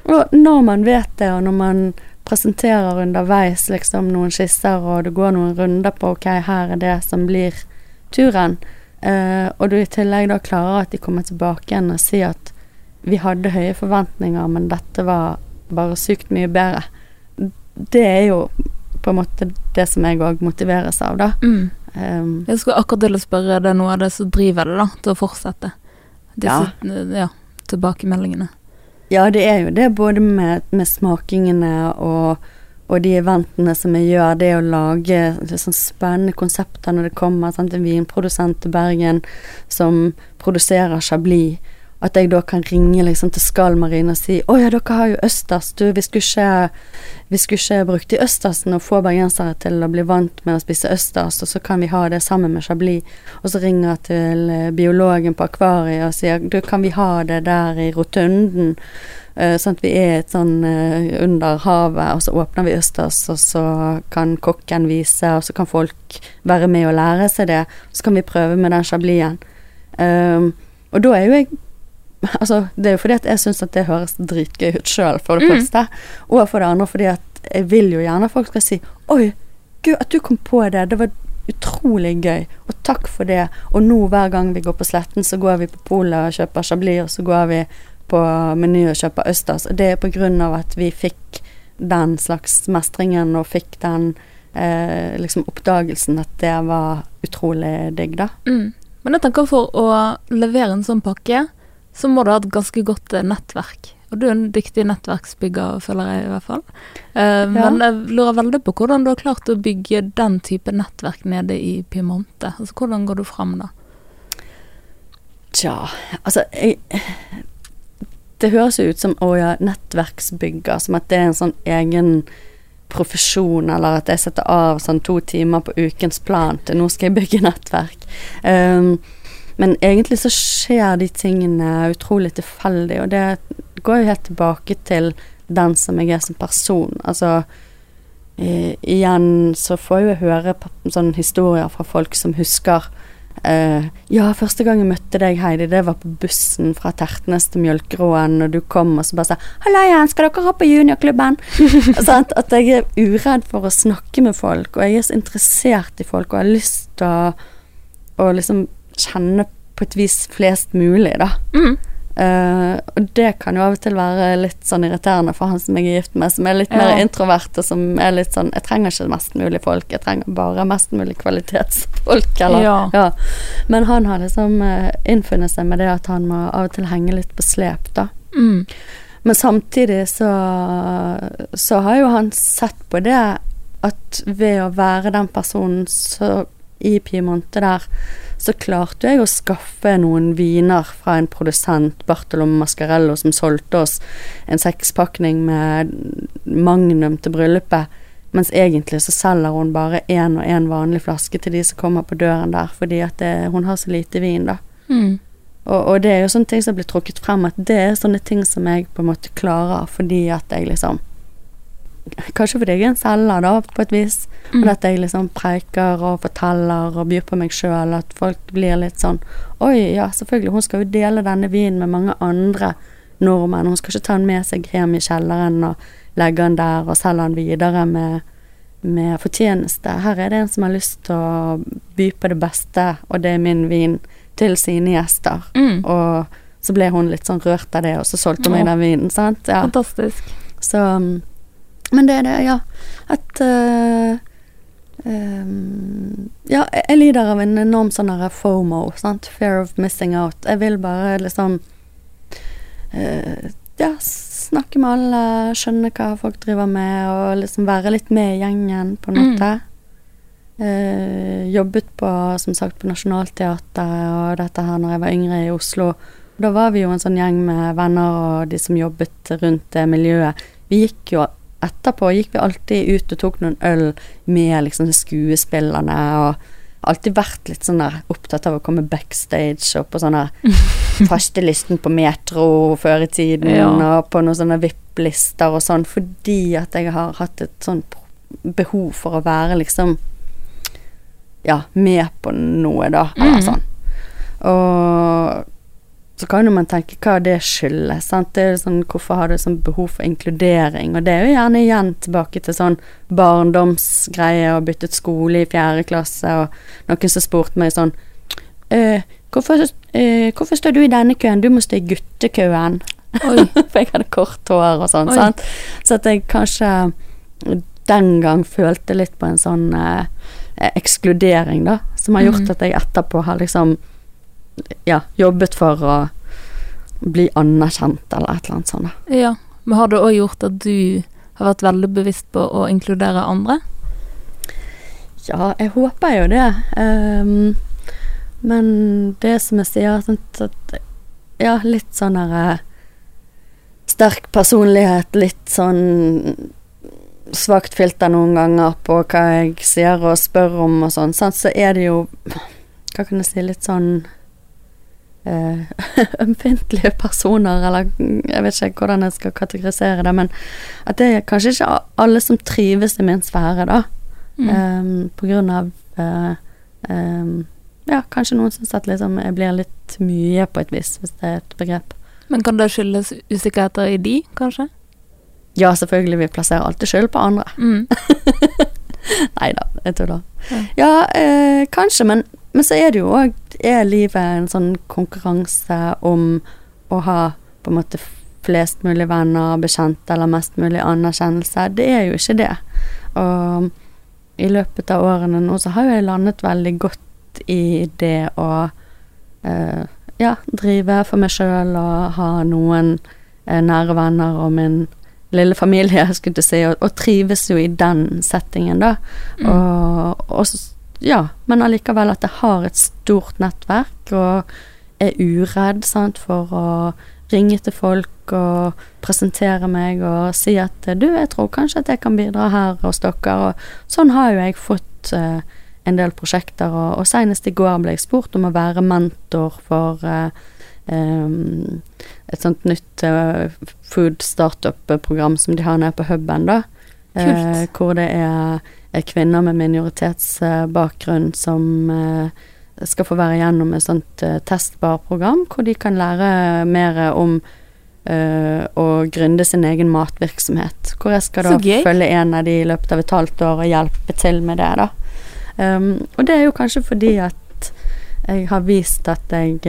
Og når man vet det, og når man presenterer underveis liksom noen skisser, og det går noen runder på ok, her er det som blir turen, eh, og du i tillegg da klarer at de kommer tilbake igjen og sier at vi hadde høye forventninger, men dette var bare sykt mye bedre. Det er jo på en måte det som jeg òg motiveres av, da. Mm. Um, Jeg skulle akkurat til å spørre, det er noe av det som driver det da, til å fortsette? Disse ja. tilbakemeldingene. Ja, det er jo det, både med, med smakingene og, og de eventene som jeg gjør, det å lage sånn spennende konsepter når det kommer sant, en vinprodusent til Bergen som produserer Chablis. At jeg da kan ringe liksom til Skalmarin og si 'Å ja, dere har jo østers. Du, vi skulle ikke, vi skulle ikke brukt de østersen og få bergensere til å bli vant med å spise østers, og så kan vi ha det sammen med Chablis.' Og så ringer jeg til eh, biologen på akvariet og sier 'Du, kan vi ha det der i rotunden?' Eh, sånn at vi er et sånn eh, under havet, og så åpner vi østers, og så kan kokken vise, og så kan folk være med og lære seg det. Så kan vi prøve med den chablisen. Um, og da er jo jeg Altså, det er jo fordi at jeg syns at det høres dritgøy ut sjøl, for det Mm. første. Og for det andre fordi at jeg vil jo gjerne at folk skal si Oi, gud, at du kom på det. Det var utrolig gøy. Og takk for det. Og nå hver gang vi går på Sletten, så går vi på polet og kjøper chablis, og så går vi på Meny og kjøpe østers. Det er av at vi fikk den slags mestringen og fikk den eh, liksom oppdagelsen at det var utrolig digg, da. Mm. Men jeg tenker for å levere en sånn pakke, så må du ha et ganske godt eh, nettverk. Og du er en dyktig nettverksbygger, føler jeg i hvert fall. Eh, Men jeg lurer veldig på hvordan du har klart å bygge den type nettverk nede i Piemonte. Altså hvordan går du fram da? Tja, altså jeg, Det høres jo ut som å ja, nettverksbygger, som at det er en sånn egen profesjon, eller at jeg setter av sånn to timer på ukens plan til nå skal jeg bygge nettverk. Um, men egentlig så skjer de tingene utrolig tilfeldig, og det går jo helt tilbake til den som jeg er som person. Altså i, igjen så får jeg jo høre sånne historier fra folk som husker eh, Ja, første gang jeg møtte deg, Heidi, det var på bussen fra Tertnes til Mjølkeråen, og du kom og så bare sa 'Halla igjen, skal dere ha på juniorklubben?' Sant? At jeg er uredd for å snakke med folk, og jeg er så interessert i folk og har lyst til å, å liksom kjenne på et vis flest mulig, da. Mm. Eh, og det kan jo av og til være litt sånn irriterende for han som jeg er gift med, som er litt mer introvert, og som er litt sånn Jeg trenger ikke mest mulig folk, jeg trenger bare mest mulig kvalitetsfolk, eller Ja. Men han har liksom uh, innfunnet seg med det at han må av og til henge litt på slep, da. Mm. Men samtidig så, så har jo han sett på det at ved å være den personen så i Piemonte der, så klarte jeg å skaffe noen viner fra en produsent, Bartolom Mascarello, som solgte oss en sekspakning med Magnum til bryllupet. Mens egentlig så selger hun bare én og én vanlig flaske til de som kommer på døren der, fordi at det, hun har så lite vin, da. Mm. Og, og det er jo sånne ting som blir trukket frem, at det er sånne ting som jeg på en måte klarer fordi at jeg liksom Kanskje fordi jeg er en selger, da, på et vis. Mm. Men at jeg liksom preiker og forteller og byr på meg sjøl. At folk blir litt sånn Oi, ja, selvfølgelig, hun skal jo dele denne vinen med mange andre nordmenn. Hun skal ikke ta den med seg hjem i kjelleren og legge den der og selge den videre med, med fortjeneste. Her er det en som har lyst til å by på det beste, og det er min vin, til sine gjester. Mm. Og så ble hun litt sånn rørt av det, og så solgte hun meg den vinen, sant. Ja. Fantastisk. Så um, Men det er det, ja. At uh, um, Ja, jeg lider av en enorm sånn FOMO, sant. Fear of missing out. Jeg vil bare liksom uh, Ja, snakke med alle, skjønne hva folk driver med, og liksom være litt med i gjengen, på en Mm. måte. Eh, jobbet på, som sagt, på Nationaltheatret og dette her når jeg var yngre i Oslo. Da var vi jo en sånn gjeng med venner og de som jobbet rundt det miljøet. Vi gikk jo etterpå gikk vi alltid ut og tok noen øl med liksom skuespillerne og alltid vært litt sånn der opptatt av å komme backstage og på sånne fastelisten på Metro før i tiden Ja. og på noen sånne VIP-lister og sånn, fordi at jeg har hatt et sånn behov for å være liksom ja, med på noe, da, eller mm. sånn. Og så kan jo man tenke hva det skyldes. Sant? Det er jo sånn, hvorfor har du sånn behov for inkludering? Og det er jo gjerne igjen tilbake til sånn barndomsgreie og byttet skole i fjerde klasse, og noen som spurte meg sånn «Eh, hvorfor, øh, hvorfor står du i denne køen? Du må stå i guttekøen. For jeg hadde kort hår og sånn, sant. Så at jeg kanskje den gang følte litt på en sånn øh, ekskludering, da. Som har gjort mm. at jeg etterpå har liksom ja, jobbet for å bli anerkjent, eller et eller annet sånt. Ja. Men har det òg gjort at du har vært veldig bevisst på å inkludere andre? Ja, jeg håper jo det. Um, men det som jeg sier, sånn at Ja, litt sånn derre Sterk personlighet, litt sånn svakt filter noen ganger på hva jeg sier og spør om og sånn, så er det jo Hva kan jeg si, litt sånn eh, ømfintlige personer, eller jeg vet ikke hvordan jeg skal kategorisere det, men at det er kanskje ikke alle som trives i min sfære, da. Mm. Um, på grunn av uh, um, Ja, kanskje noen syns at liksom jeg blir litt mye på et vis, hvis det er et begrep. Men kan det skyldes usikkerheter i de, kanskje? Ja, selvfølgelig, vi plasserer alltid skyld på andre. Mm. Nei da, jeg tuller. Ja. Ja, eh, kanskje, men, men så er det jo òg Er livet en sånn konkurranse om å ha på en måte flest mulig venner, bekjente eller mest mulig anerkjennelse? Det er jo ikke det. Og i løpet av årene nå så har jeg landet veldig godt i det å eh, ja, drive for meg sjøl og ha noen eh, nære venner og min lille familie, skulle jeg si, og, og trives jo i den settingen, da. Mm. Og, og ja, men allikevel at jeg har et stort nettverk og er uredd sant, for å ringe til folk og presentere meg og si at du, jeg tror kanskje at jeg kan bidra her hos dere. Og sånn har jo jeg fått uh, en del prosjekter, og, og senest i går ble jeg spurt om å være mentor for uh, um, et sånt nytt uh, food startup-program som de har nede på huben, da. Eh, Kult. hvor det er kvinner med minoritetsbakgrunn som eh, skal få være gjennom et sånt eh, testbarprogram, hvor de kan lære mer om eh, å gründe sin egen matvirksomhet. Hvor jeg skal da følge en av de i løpet av et halvt år og hjelpe til med det, da. Um, og det er jo kanskje fordi at Jeg har vist at jeg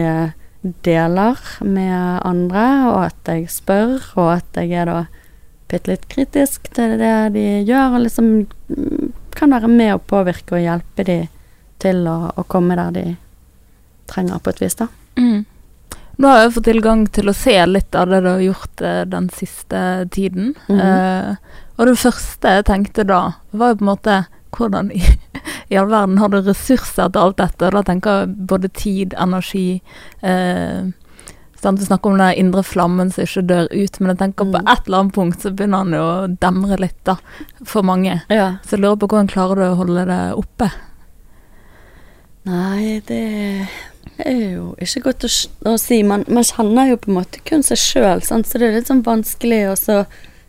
deler med andre, og at jeg spør, og at jeg er da bitte litt kritisk til det de gjør, og liksom mm, kan være med å påvirke og hjelpe de til å, å komme der de trenger, på et vis, da. Mm. Nå har jeg fått tilgang til å se litt av det du har gjort eh, den siste tiden. Mhm. Eh, og det første jeg tenkte da, var jo på en måte hvordan i, i all verden har du ressurser til alt dette? Og da tenker jeg både tid, energi eh, sant? Du snakker om den indre flammen som ikke dør ut, men jeg tenker på Mm. et eller annet punkt så begynner han jo å demre litt, da, for mange. Ja. Så jeg lurer på hvordan klarer du å holde det oppe? Nei, det er jo ikke godt å, å si. Man, man kjenner jo på en måte kun seg sjøl, så det er litt sånn vanskelig å så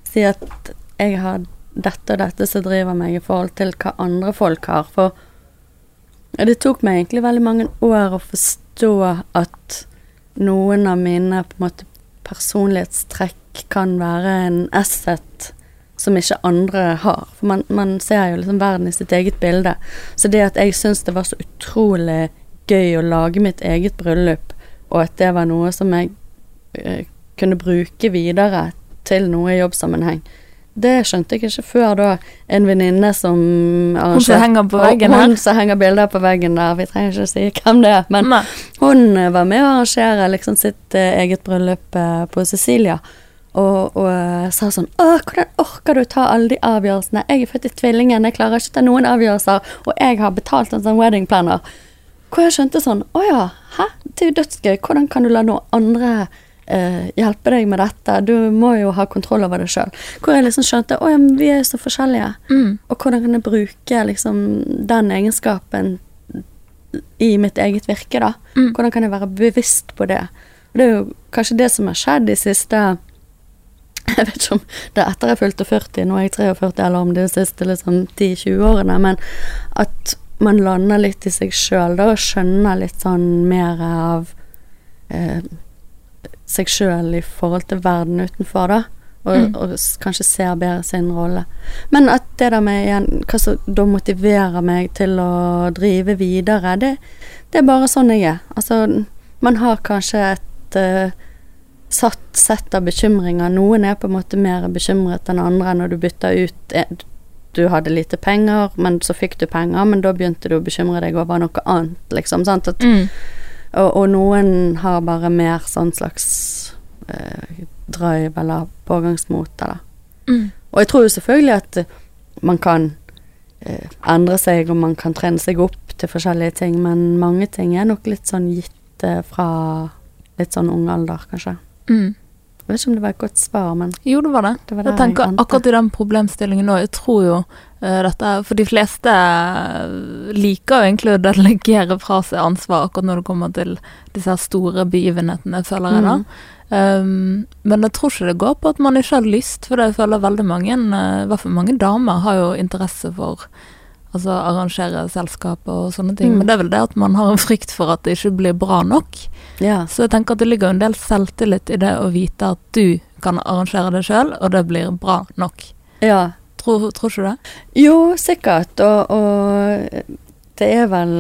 si at jeg har dette og dette som driver meg i forhold til hva andre folk har. For det tok meg egentlig veldig mange år å forstå at noen av mine måte personlighetstrekk kan være en asset som ikke andre har. For man, man ser jo liksom verden i sitt eget bilde. Så det at jeg syns det var så utrolig gøy å lage mitt eget bryllup, og at det var noe som jeg uh, kunne bruke videre til noe i jobbsammenheng, det skjønte jeg ikke før da en venninne som Hun som henger på veggen Hun som henger bilder på veggen der. Vi trenger ikke å si hvem det er. Men Nei. hun eh, var med å arrangere liksom sitt eh, eget bryllup eh, på Sicilia. Og, og sa sånn Å, hvordan orker du ta alle de avgjørelsene? Jeg er født i tvillingen, jeg klarer ikke å ta noen avgjørelser, og jeg har betalt en sånn wedding planner. Hvor jeg skjønte sånn Å ja, hæ? Det er jo dødsgøy. Hvordan kan du la noen andre eh, hjelpe deg med dette? Du må jo ha kontroll over det sjøl. Hvor jeg liksom skjønte Å ja, men vi er jo så forskjellige. Mm. Og hvordan kan jeg bruke liksom den egenskapen i mitt eget virke, da? Mm. Hvordan kan jeg være bevisst på det? Og det er jo kanskje det som har skjedd de siste Jeg vet ikke om det er etter jeg fylte 40, nå er jeg 43, eller om det er de siste liksom 10-20 årene, men at man lander litt i seg sjøl og skjønner litt sånn mer av eh, seg sjøl i forhold til verden utenfor, da. Og, Mm. og kanskje ser bedre sin rolle. Men at det der med igjen, hva som da motiverer meg til å drive videre, det, det er bare sånn jeg er. Altså, man har kanskje et uh, satt sett av bekymringer. Noen er på en måte mer bekymret enn andre når du bytter ut eh, Du hadde lite penger, men så fikk du penger, men da begynte du å bekymre deg over noe annet, liksom. Sant? At, Mm. Og, og noen har bare mer sånn slags eh, drive eller pågangsmot, eller Mm. og jeg tror jo selvfølgelig at man kan eh, endre seg, og man kan trene seg opp til forskjellige ting, men mange ting er nok litt sånn gitt eh, fra litt sånn ung alder, kanskje. Mm. Jeg vet ikke om det var et godt svar, men Jo, det var det. det var Jeg tenker jeg akkurat i den problemstillingen nå, jeg tror jo dette er- For de fleste eh, liker jo egentlig å delegere fra seg ansvar akkurat når det kommer til disse store begivenhetene, føler jeg da. Mm. Um, men jeg tror ikke det går på at man ikke har lyst, for jeg føler veldig mange, eh, i hvert fall mange damer, har jo interesse for altså arrangere selskap og sånne ting. Mm. Men det er vel det at man har en frykt for at det ikke blir bra nok. Yeah. Så jeg tenker at det ligger en del selvtillit i det å vite at du kan arrangere det sjøl, og det blir bra nok. ja. Tror, tror ikke du det? Jo, sikkert, og, og det er vel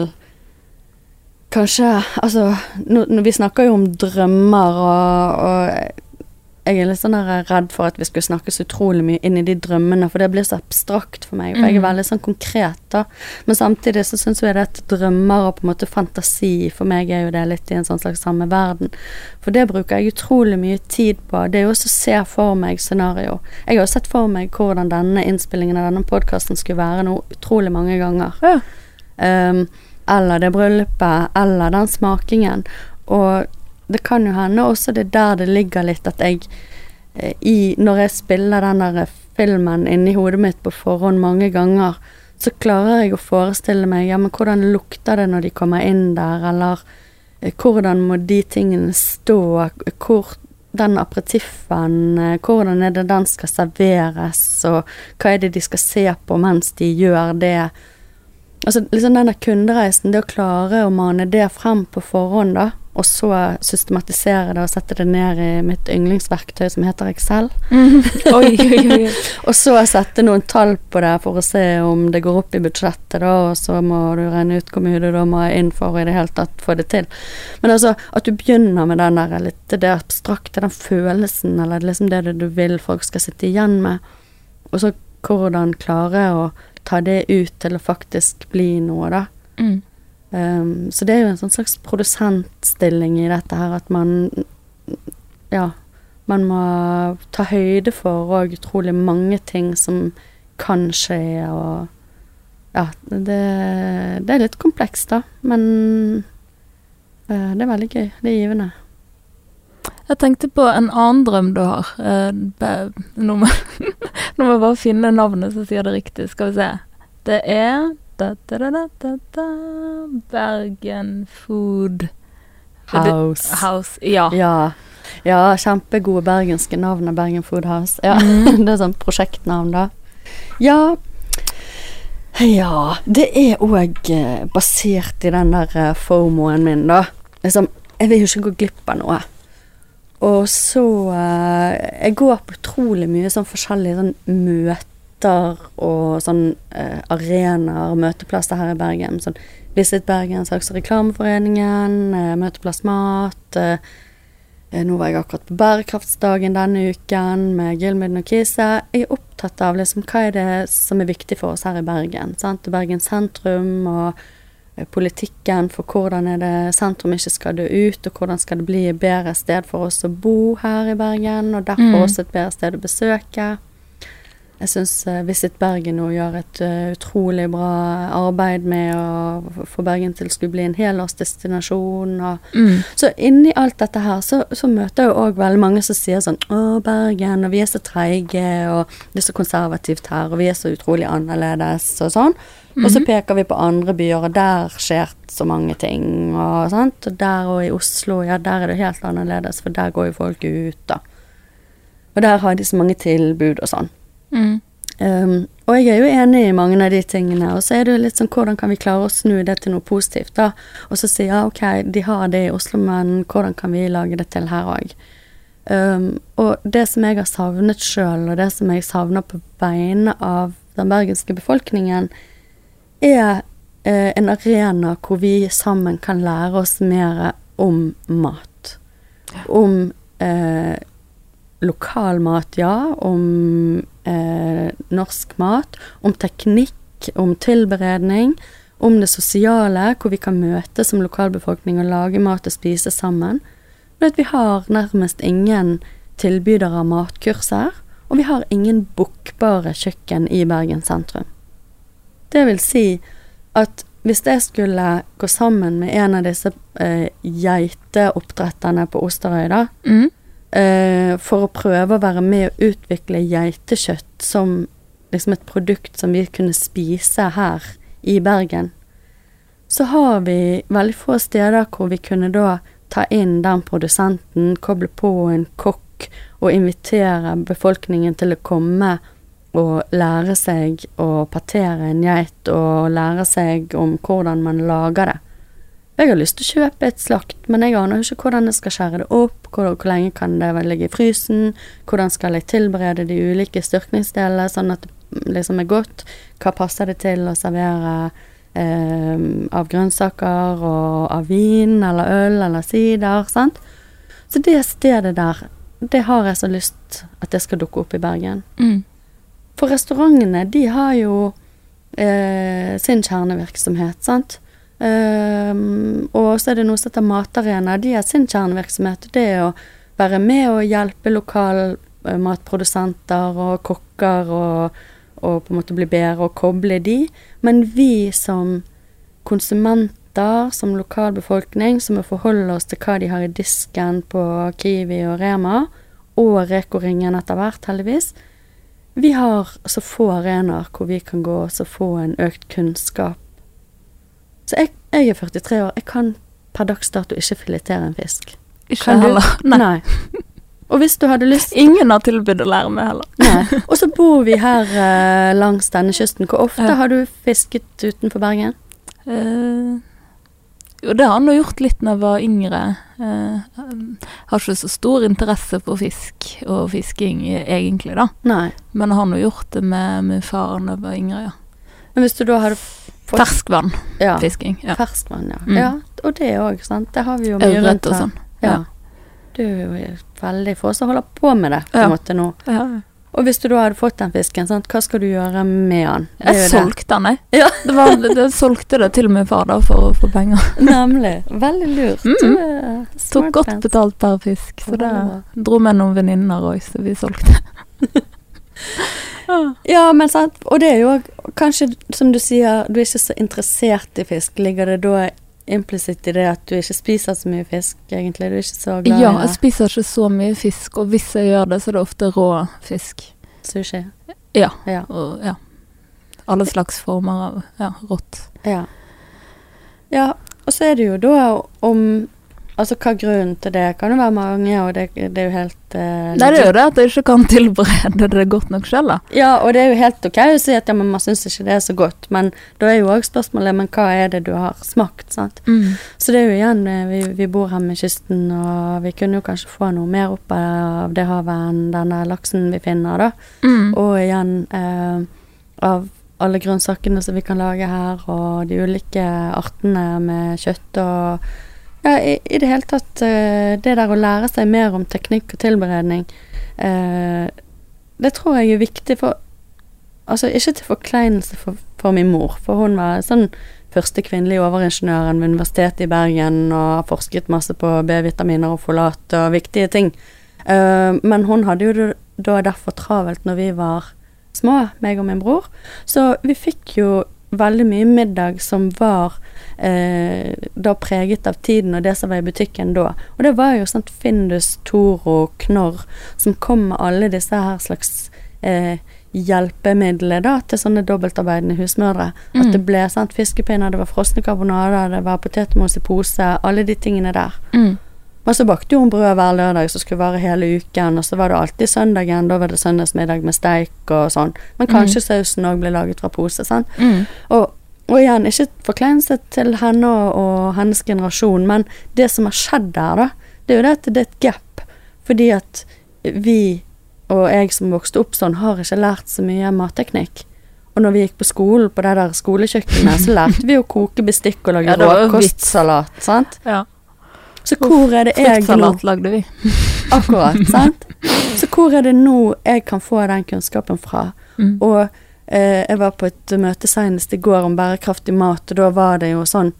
kanskje Altså, nå- vi snakker jo om drømmer, og, og jeg er litt sånn redd for at vi skulle snakke så utrolig mye inn i de drømmene, for det blir så abstrakt for meg. For jeg er Mhm. veldig sånn konkret, da. Men samtidig så syns jeg det at drømmer og på en måte fantasi For meg er jo det litt i en sånn slags samme verden. For det bruker jeg utrolig mye tid på. Det er jo også å se for meg scenario. Jeg har jo sett for meg hvordan denne innspillingen av denne podkasten skulle være nå utrolig mange ganger. Ja. Um, eller det bryllupet, eller den smakingen. Og det kan jo hende også det er der det ligger litt at jeg eh, i Når jeg spiller den der filmen inni hodet mitt på forhånd mange ganger, så klarer jeg å forestille meg ja, men hvordan lukter det når de kommer inn der, eller eh, hvordan må de tingene stå, hvor den aperitiffen, eh, hvordan er det den skal serveres, og hva er det de skal se på mens de gjør det. Altså liksom denne kundereisen, det å klare å mane det frem på forhånd, da, og så systematisere det og sette det ned i mitt yndlingsverktøy som heter Excel. oi, oi, oi. Og så sette noen tall på det for å se om det går opp i budsjettet, da, og så må du regne ut hvor mye du da må inn for i det hele tatt få det til. Men altså, at du begynner med den der litt det abstrakte, den følelsen, eller liksom det du vil folk skal sitte igjen med, og så hvordan klare å ta det ut til å faktisk bli noe, da. Mm. Um, så det er jo en sånn slags produsentstilling i dette her, at man Ja, man må ta høyde for òg utrolig mange ting som kan skje, og Ja, det, det er litt komplekst, da, men uh, det er veldig gøy. Det er givende. Jeg tenkte på en annen drøm du har. Uh, nå må jeg bare finne navnet som sier det riktig. Skal vi se. Det er da, da, da, da, da, Bergen Food House. House. Ja. ja. Ja, kjempegode bergenske navn av Bergen Food House. Ja, Mm. det er sånn prosjektnavn, da. Ja Ja, det er òg eh, basert i den der eh, fomoen min, da. Liksom, jeg vil jo ikke gå glipp av noe. Og så eh, Jeg går på utrolig mye sånn forskjellige sånn møter og sånn uh, arenaer, møteplasser her i Bergen. Sånn Visit Bergen, Saks- og Reklameforeningen, uh, Møteplass Mat. Eh, Nå var jeg akkurat på bærekraftsdagen denne uken med Gilmiden og Kise. Jeg er opptatt av liksom, hva er det som er viktig for oss her i Bergen. Sant? Bergen sentrum og politikken for hvordan er det sentrum ikke skal dø ut, og hvordan skal det bli et bedre sted for oss å bo her i Bergen, og derfor Mm. også et bedre sted å besøke. Jeg syns Visit Bergen nå gjør et eh, utrolig bra arbeid med å få Bergen til å skulle bli en helårsdestinasjon. og Mm. så inni alt dette her, så, så møter jeg òg veldig mange som sier sånn Å, Bergen, og vi er så treige, og det er så konservativt her, og vi er så utrolig annerledes, og sånn. Og så Mhm. peker vi på andre byer, og der skjer så mange ting, og sant. Og der og i Oslo, ja, der er det helt annerledes, for der går jo folk ut, da. Og der har de så mange tilbud og sånn. Mm. Um, og jeg er jo enig i mange av de tingene, og så er det jo litt sånn hvordan kan vi klare å snu det til noe positivt, da. Og så si ja, ok, de har det i Oslo, men hvordan kan vi lage det til her òg? Um, og det som jeg har savnet sjøl, og det som jeg savner på vegne av den bergenske befolkningen, er eh, en arena hvor vi sammen kan lære oss mer om mat. Om eh, lokal mat, ja. Om eh, norsk mat. Om teknikk, om tilberedning. Om det sosiale, hvor vi kan møtes som lokalbefolkning og lage mat og spise sammen. Men at vi har nærmest ingen tilbydere av matkurser. Og vi har ingen bokbare kjøkken i Bergen sentrum. Det vil si at hvis jeg skulle gå sammen med en av disse eh, geiteoppdretterne på Osterøy, da, Mm. eh, for å prøve å være med å utvikle geitekjøtt som liksom et produkt som vi kunne spise her i Bergen, så har vi veldig få steder hvor vi kunne da ta inn den produsenten, koble på en kokk og invitere befolkningen til å komme og lære seg å partere en geit og lære seg om hvordan man lager det. Jeg har lyst til å kjøpe et slakt, men jeg aner ikke hvordan jeg skal skjære det opp, hvor, hvor lenge kan det ligge i frysen, hvordan skal jeg tilberede de ulike styrkningsdelene sånn at det liksom er godt, hva passer det til å servere eh, av grønnsaker og av vin eller øl eller sider, sant. Så det stedet der, det har jeg så lyst at det skal dukke opp i Bergen. Mm. For restaurantene, de har jo eh, sin kjernevirksomhet, sant. Ehm, og så er det noe som heter Matarena. De har sin kjernevirksomhet. Det er å være med og hjelpe lokal eh, matprodusenter og kokker og, og på en måte bli bedre og koble de. Men vi som konsumenter, som lokalbefolkning, som må forholde oss til hva de har i disken på Kiwi og Rema, og Reko-ringen etter hvert, heldigvis, vi har så få arenaer hvor vi kan gå og så få en økt kunnskap. Så jeg, jeg er 43 år. Jeg kan per dags dato ikke filetere en fisk. Ikke heller. Nei. Og hvis du hadde lyst Ingen har tilbudt å lære meg heller. Nei. Og så bor vi her eh, langs denne kysten. Hvor ofte Ja. har du fisket utenfor Bergen? Eh, jo, det har han gjort litt når jeg var yngre. Eh, har ikke så stor interesse for fisk og fisking eh, egentlig, da. Nei. Men han har nå gjort det med med faren da jeg var yngre, ja. Men hvis du da hadde fått Ferskvannfisking. ja, Ja. ferskvann, ja. Mm. ja. Og det òg, sant. Det har vi jo mye rundt Ørret og her. sånn. Ja. Ja. Du er jo veldig få som holder på med det på en måte nå. Ja. Og hvis du da hadde fått den fisken, sant? hva skal du gjøre med den? Jeg solgte den, jeg. Ja. Det var, det, solgte det til og med far da for få penger. Nemlig. Veldig lurt. Mm. Du Tok godt pants. betalt per fisk, så det dro med noen venninner òg, så vi solgte. Ja. Men sant. Og det er jo kanskje, som du sier, du er ikke så interessert i fisk. Ligger det da implisitt i det at du ikke spiser så mye fisk, egentlig? Du er ikke så glad Ja, jeg spiser ikke så mye fisk, og hvis jeg gjør det, så er det ofte rå fisk. Sushi? Ja. Ja. Og ja. Alle slags former av ja, rått. Ja. ja. Og så er det jo da om Altså hva grunnen til det kan jo være mange, og det, det er jo helt eh, Nei, det er jo det at jeg ikke kan tilberede det godt nok sjøl, da. Ja, og det er jo helt ok å si at ja, men man syns ikke det er så godt, men da er jo òg spørsmålet men hva er det du har smakt, sant. Så det er jo igjen, eh, vi, vi bor her med kysten, og vi kunne jo kanskje få noe mer opp av det havet enn denne laksen vi finner, da. Mm. Og igjen eh, av alle grønnsakene som vi kan lage her, og de ulike artene med kjøtt og Ja, i, i det hele tatt eh, Det der å lære seg mer om teknikk og tilberedning, eh, det tror jeg er viktig for Altså ikke til forkleinelse for, for min mor, for hun var sånn første kvinnelige overingeniøren ved Universitetet i Bergen og har forsket masse på B-vitaminer og folat og viktige ting. Eh, men hun hadde jo da derfor travelt når vi var små, meg og min bror. Så vi fikk jo veldig mye middag som var eh, da preget av tiden og det som var i butikken da. Og det var jo sånn Findus, Toro, Knorr som kom med alle disse her slags eh, hjelpemidler da til sånne dobbeltarbeidende husmødre. At Mm. det ble sant, fiskepinner, det var frosne karbonader, det var potetmos i pose, alle de tingene der. Mm. Men så bakte hun brød hver lørdag som skulle vare hele uken, og så var det alltid søndagen, da var det søndagsmiddag med steik og sånn. Men kanskje sausen òg ble laget fra pose, sant. Mm. Og, og igjen, ikke forkleinelse til henne og, og hennes generasjon, men det som har skjedd der, da, det er jo det at det er et gap. Fordi at vi, og jeg som vokste opp sånn, har ikke lært så mye matteknikk. Og når vi gikk på skolen på det der skolekjøkkenet, så lærte vi å koke bestikk og lage Ja, råkostsalat, sant. Ja. Så hvor er det jeg nå lagde vi. Akkurat, sant? Så hvor er det nå jeg kan få den kunnskapen fra? Mm. Og jeg var på et møte senest i går om bærekraftig mat, og da var det jo sånn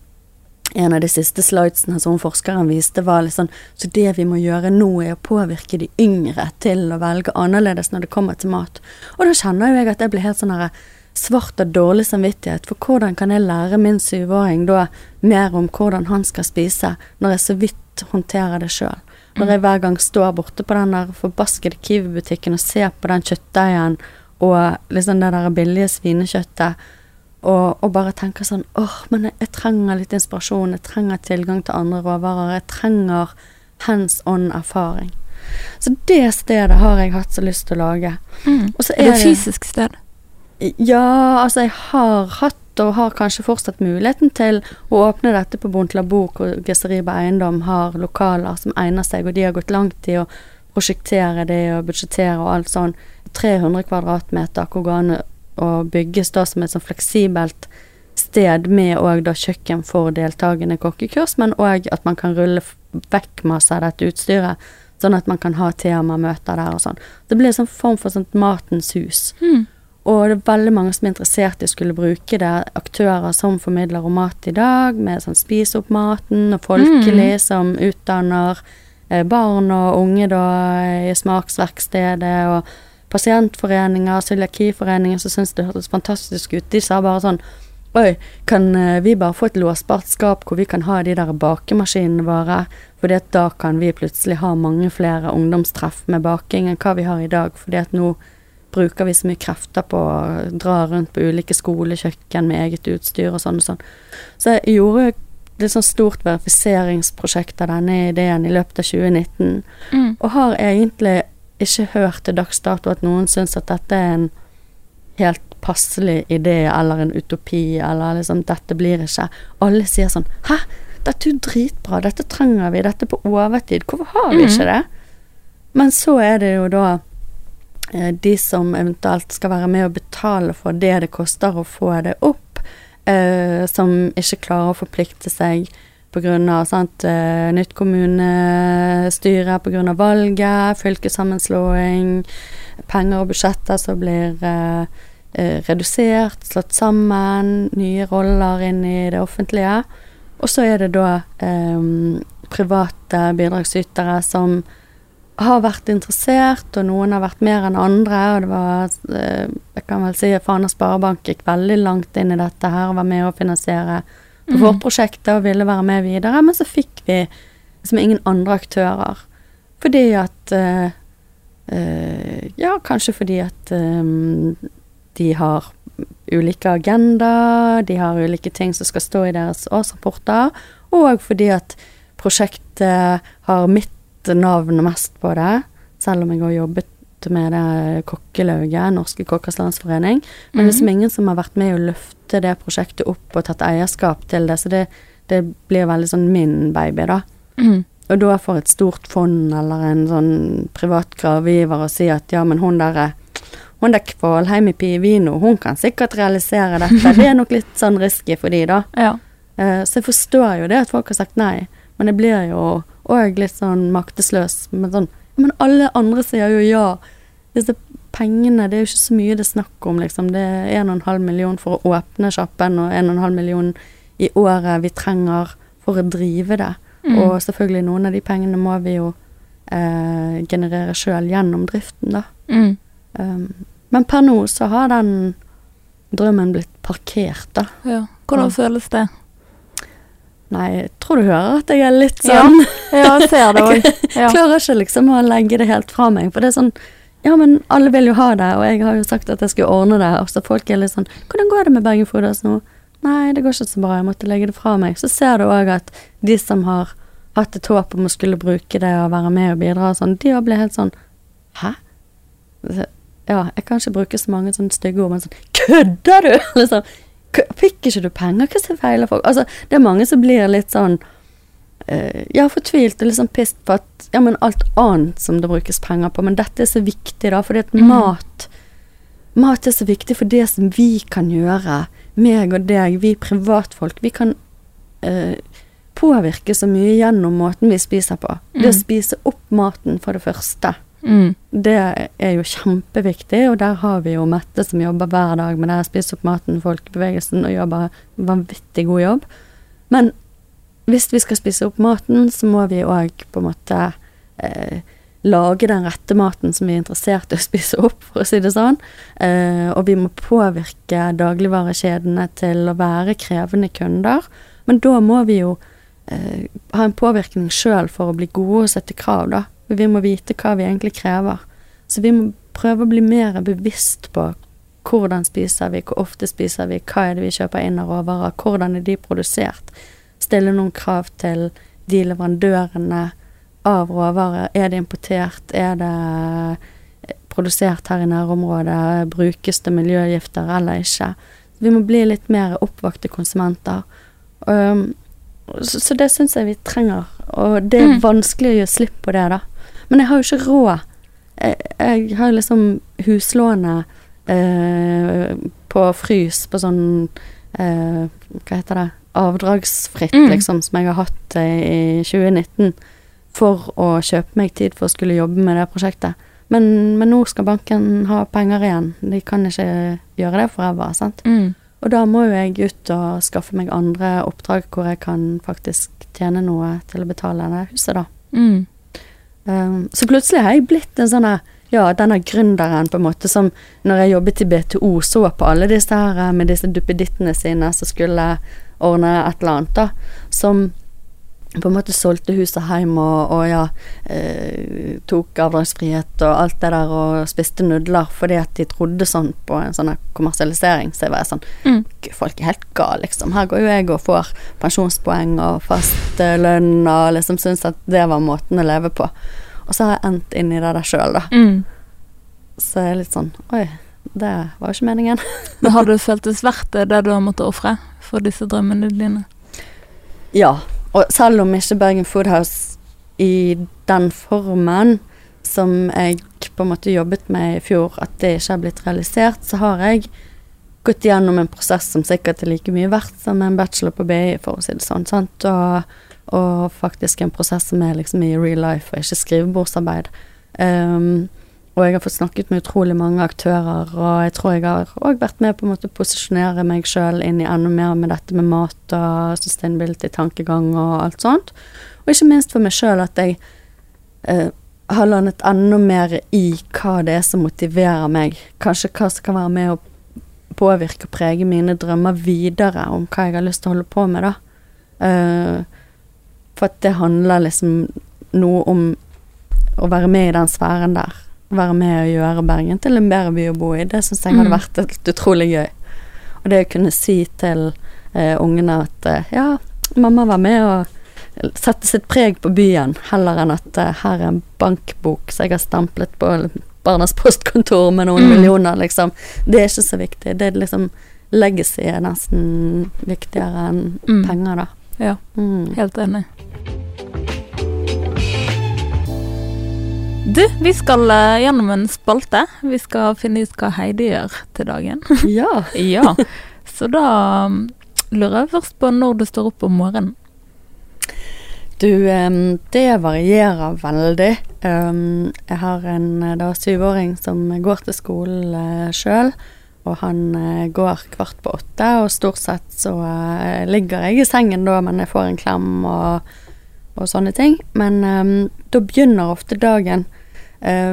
En av de siste slidesene som forskeren viste, var litt sånn Så det vi må gjøre nå, er å påvirke de yngre til å velge annerledes når det kommer til mat. Og da kjenner jo jeg at jeg blir helt sånn herre svart og dårlig samvittighet. For hvordan kan jeg lære min syvåring da mer om hvordan han skal spise, når jeg så vidt håndterer det sjøl? Når jeg hver gang står borte på den der forbaskede Kiwi-butikken og ser på den kjøttdeigen og liksom det der billige svinekjøttet, og, og bare tenker sånn åh, men jeg, jeg trenger litt inspirasjon, jeg trenger tilgang til andre råvarer, jeg trenger hands on erfaring. Så det stedet har jeg hatt så lyst til å lage. Mm. Og så Er det et fysisk sted? ja, altså jeg har hatt og har kanskje fortsatt muligheten til å åpne dette på Bontla Bok, hvor Gesseriba Eiendom har lokaler som egner seg, og de har gått langt i å prosjektere det og budsjettere og alt sånn. 300 kvadratmeter hvor går an å bygges da som et sånn fleksibelt sted med òg da kjøkken for deltakende kokkekurs, men òg at man kan rulle vekk masse av dette utstyret, sånn at man kan ha temamøter der og sånn. Det blir en sånn form for sånt matens hus. Mm. Og det er veldig mange som er interessert i å skulle bruke det. Aktører som formidler om mat i dag, med sånn Spis opp maten, og Folkelig som utdanner eh, barn og unge da i smaksverkstedet, og pasientforeninger, cøliakiforeningen som syntes det hørtes fantastisk ut. De sa bare sånn Oi, kan eh, vi bare få et låsbart skap hvor vi kan ha de der bakemaskinene våre? At da kan vi plutselig ha mange flere ungdomstreff med baking enn hva vi har i dag. Fordi at nå bruker vi så mye krefter på å dra rundt på ulike skolekjøkken med eget utstyr og sånn og sånn. Så jeg gjorde et sånn stort verifiseringsprosjekt av denne ideen i løpet av 2019, Mm. og har egentlig ikke hørt til dags dato at noen syns at dette er en helt passelig idé eller en utopi, eller liksom 'dette blir ikke'. Alle sier sånn 'hæ, dette er jo dritbra, dette trenger vi, dette er på overtid', hvorfor har vi ikke det? Men så er det jo da eh, de som eventuelt skal være med og betale for det det koster å få det opp, eh, som ikke klarer å forplikte seg pga. Uh, nytt kommunestyre, pga. valget, fylkessammenslåing, penger og budsjetter som blir uh, redusert, slått sammen, nye roller inn i det offentlige. Og så er det da um, private bidragsytere som har vært interessert, og noen har vært mer enn andre. Og det var Jeg kan vel si at Fana Sparebank gikk veldig langt inn i dette her og var med å finansiere på mm. prosjekt og ville være med videre, men så fikk vi liksom ingen andre aktører. Fordi at uh, uh, Ja, kanskje fordi at um, de har ulike agendaer, de har ulike ting som skal stå i deres årsrapporter, og fordi at prosjektet har mitt navn mest på det, selv om jeg har jobbet med det kokkelauget, Norske kokkers landsforening. Men det er liksom ingen som har vært med å løfte det prosjektet opp og tatt eierskap til det, så det, det blir veldig sånn min baby, da. Mm. Og da får et stort fond eller en sånn privat gravgiver og si at ja, men hun der hun der Kvalheim i Pivino, hun kan sikkert realisere dette. Det er nok litt sånn risky for de, da. Ja. Uh, så jeg forstår jo det at folk har sagt nei, men det blir jo òg litt sånn maktesløs. Men sånn Men alle andre sier jo ja disse pengene, det er jo ikke så mye det er snakk om, liksom. Det er 1,5 million for å åpne sjappen, og 1,5 million i året vi trenger for å drive det. Mm. Og selvfølgelig noen av de pengene må vi jo eh, generere sjøl gjennom driften, da. Mm. Um, men per nå så har den drømmen blitt parkert, da. Ja. Hvordan ja. føles det? Nei, jeg tror du hører at jeg er litt sånn Ja, jeg ser det òg. Ja. Klarer ikke liksom å legge det helt fra meg. For det er sånn ja, men alle vil jo ha det, og jeg har jo sagt at jeg skulle ordne det. Og så folk er litt sånn Hvordan går det med Bergen Fooders nå? Nei, det går ikke så bra, jeg måtte legge det fra meg. Så ser du òg at de som har hatt et håp om å skulle bruke det og være med og bidra og sånn, de òg blir helt sånn Hæ? Ja, jeg kan ikke bruke så mange sånne stygge ord, men sånn Kødder du?! liksom. Fikk ikke du penger? Hva er det feiler folk? Altså, det er mange som blir litt sånn ja, fortvilt og liksom pissed på at ja, men alt annet som det brukes penger på, men dette er så viktig, da, fordi at mm. mat Mat er så viktig for det som vi kan gjøre, meg og deg, vi privatfolk. Vi kan eh, påvirke så mye gjennom måten vi spiser på. Mm. Det å spise opp maten, for det første. Mm. Det er jo kjempeviktig, og der har vi jo Mette som jobber hver dag med det. Spise opp maten, folkebevegelsen, og jobber vanvittig god jobb. Men hvis vi skal spise opp maten, så må vi òg på en måte eh, lage den rette maten som vi er interessert i å spise opp, for å si det sånn. Eh, og vi må påvirke dagligvarekjedene til å være krevende kunder. Men da må vi jo eh, ha en påvirkning sjøl for å bli gode og sette krav, da. Vi må vite hva vi egentlig krever. Så vi må prøve å bli mer bevisst på hvordan spiser vi, hvor ofte spiser vi, hva er det vi kjøper inn av råvarer, hvordan er de produsert stille noen krav til de leverandørene av råvarer. Er det importert? Er det produsert her i nærområdet? Brukes det miljøgifter eller ikke? Vi må bli litt mer oppvakte konsumenter. Um, så, så, det syns jeg vi trenger. Og det er mm. vanskelig å gjøre slipp på det, da. Men jeg har jo ikke råd. Jeg, jeg har liksom huslånet eh, på frys på sånn eh, Hva heter det? Avdragsfritt, mm. liksom, som jeg har hatt i 2019, for å kjøpe meg tid for å skulle jobbe med det prosjektet. Men, men nå skal banken ha penger igjen. De kan ikke gjøre det forever, sant. Mm. Og da må jo jeg ut og skaffe meg andre oppdrag hvor jeg kan faktisk tjene noe til å betale det huset, da. Mm. Um, så plutselig har jeg blitt en sånn ja, denne gründeren, på en måte, som når jeg jobbet i BTO, så på alle disse her med disse duppedittene sine som skulle annet, da. Som på en måte solgte huset hjem og, og ja, eh, tok avdragsfrihet og alt det der og spiste nudler fordi at de trodde sånn på en sånn kommersialisering. Så jeg var sånn mm. Folk er helt gale, liksom. Her går jo jeg og får pensjonspoeng og fast lønn og liksom syns at det var måten å leve på. Og så har jeg endt inn i det der sjøl, da. Mm. Så jeg er litt sånn Oi, det var jo ikke meningen. Men har du føltes verdt det, det du har måttet ofre for disse drømmene dine? Ja. Og selv om ikke Bergen Foodhouse i den formen som jeg på en måte jobbet med i fjor, at det ikke har blitt realisert, så har jeg gått gjennom en prosess som sikkert er like mye verdt som en bachelor på BI, for å si det sånn. Sant? Og, og faktisk en prosess som er liksom i real life, og ikke skrivebordsarbeid. Um, og jeg har fått snakket med utrolig mange aktører, og jeg tror jeg har òg vært med på en måte å posisjonere meg sjøl inn i enda mer med dette med mat og sustainability-tankegang og alt sånt. Og ikke minst for meg sjøl at jeg eh, har landet enda mer i hva det er som motiverer meg. Kanskje hva som kan være med å påvirke og prege mine drømmer videre om hva jeg har lyst til å holde på med, da. Eh, for at det handler liksom noe om å være med i den sfæren der. Være med og gjøre Bergen til en bedre by å bo i. Det syns jeg hadde Mm. vært helt utrolig gøy. Og det å kunne si til eh, ungene at uh, ja, mamma var med og sette sitt preg på byen, heller enn at uh, her er en bankbok som jeg har stemplet på Barnas postkontor med noen Mm. millioner, liksom. Det er ikke så viktig. Det er liksom Legacy er nesten viktigere enn Mm. penger, da. Ja, Mm. helt enig. Du, vi skal eh, gjennom en spalte. Vi skal finne ut hva Heidi gjør til dagen. Ja. ja, så da um, lurer jeg først på når du står opp om morgenen. Du, det varierer veldig. Jeg har en eh, da syvåring som går til skolen uh, sjøl, og han eh, går kvart på åtte, og stort sett så eh, ligger jeg i sengen da, men jeg får en klem og, og sånne ting. Men da begynner ofte dagen eh,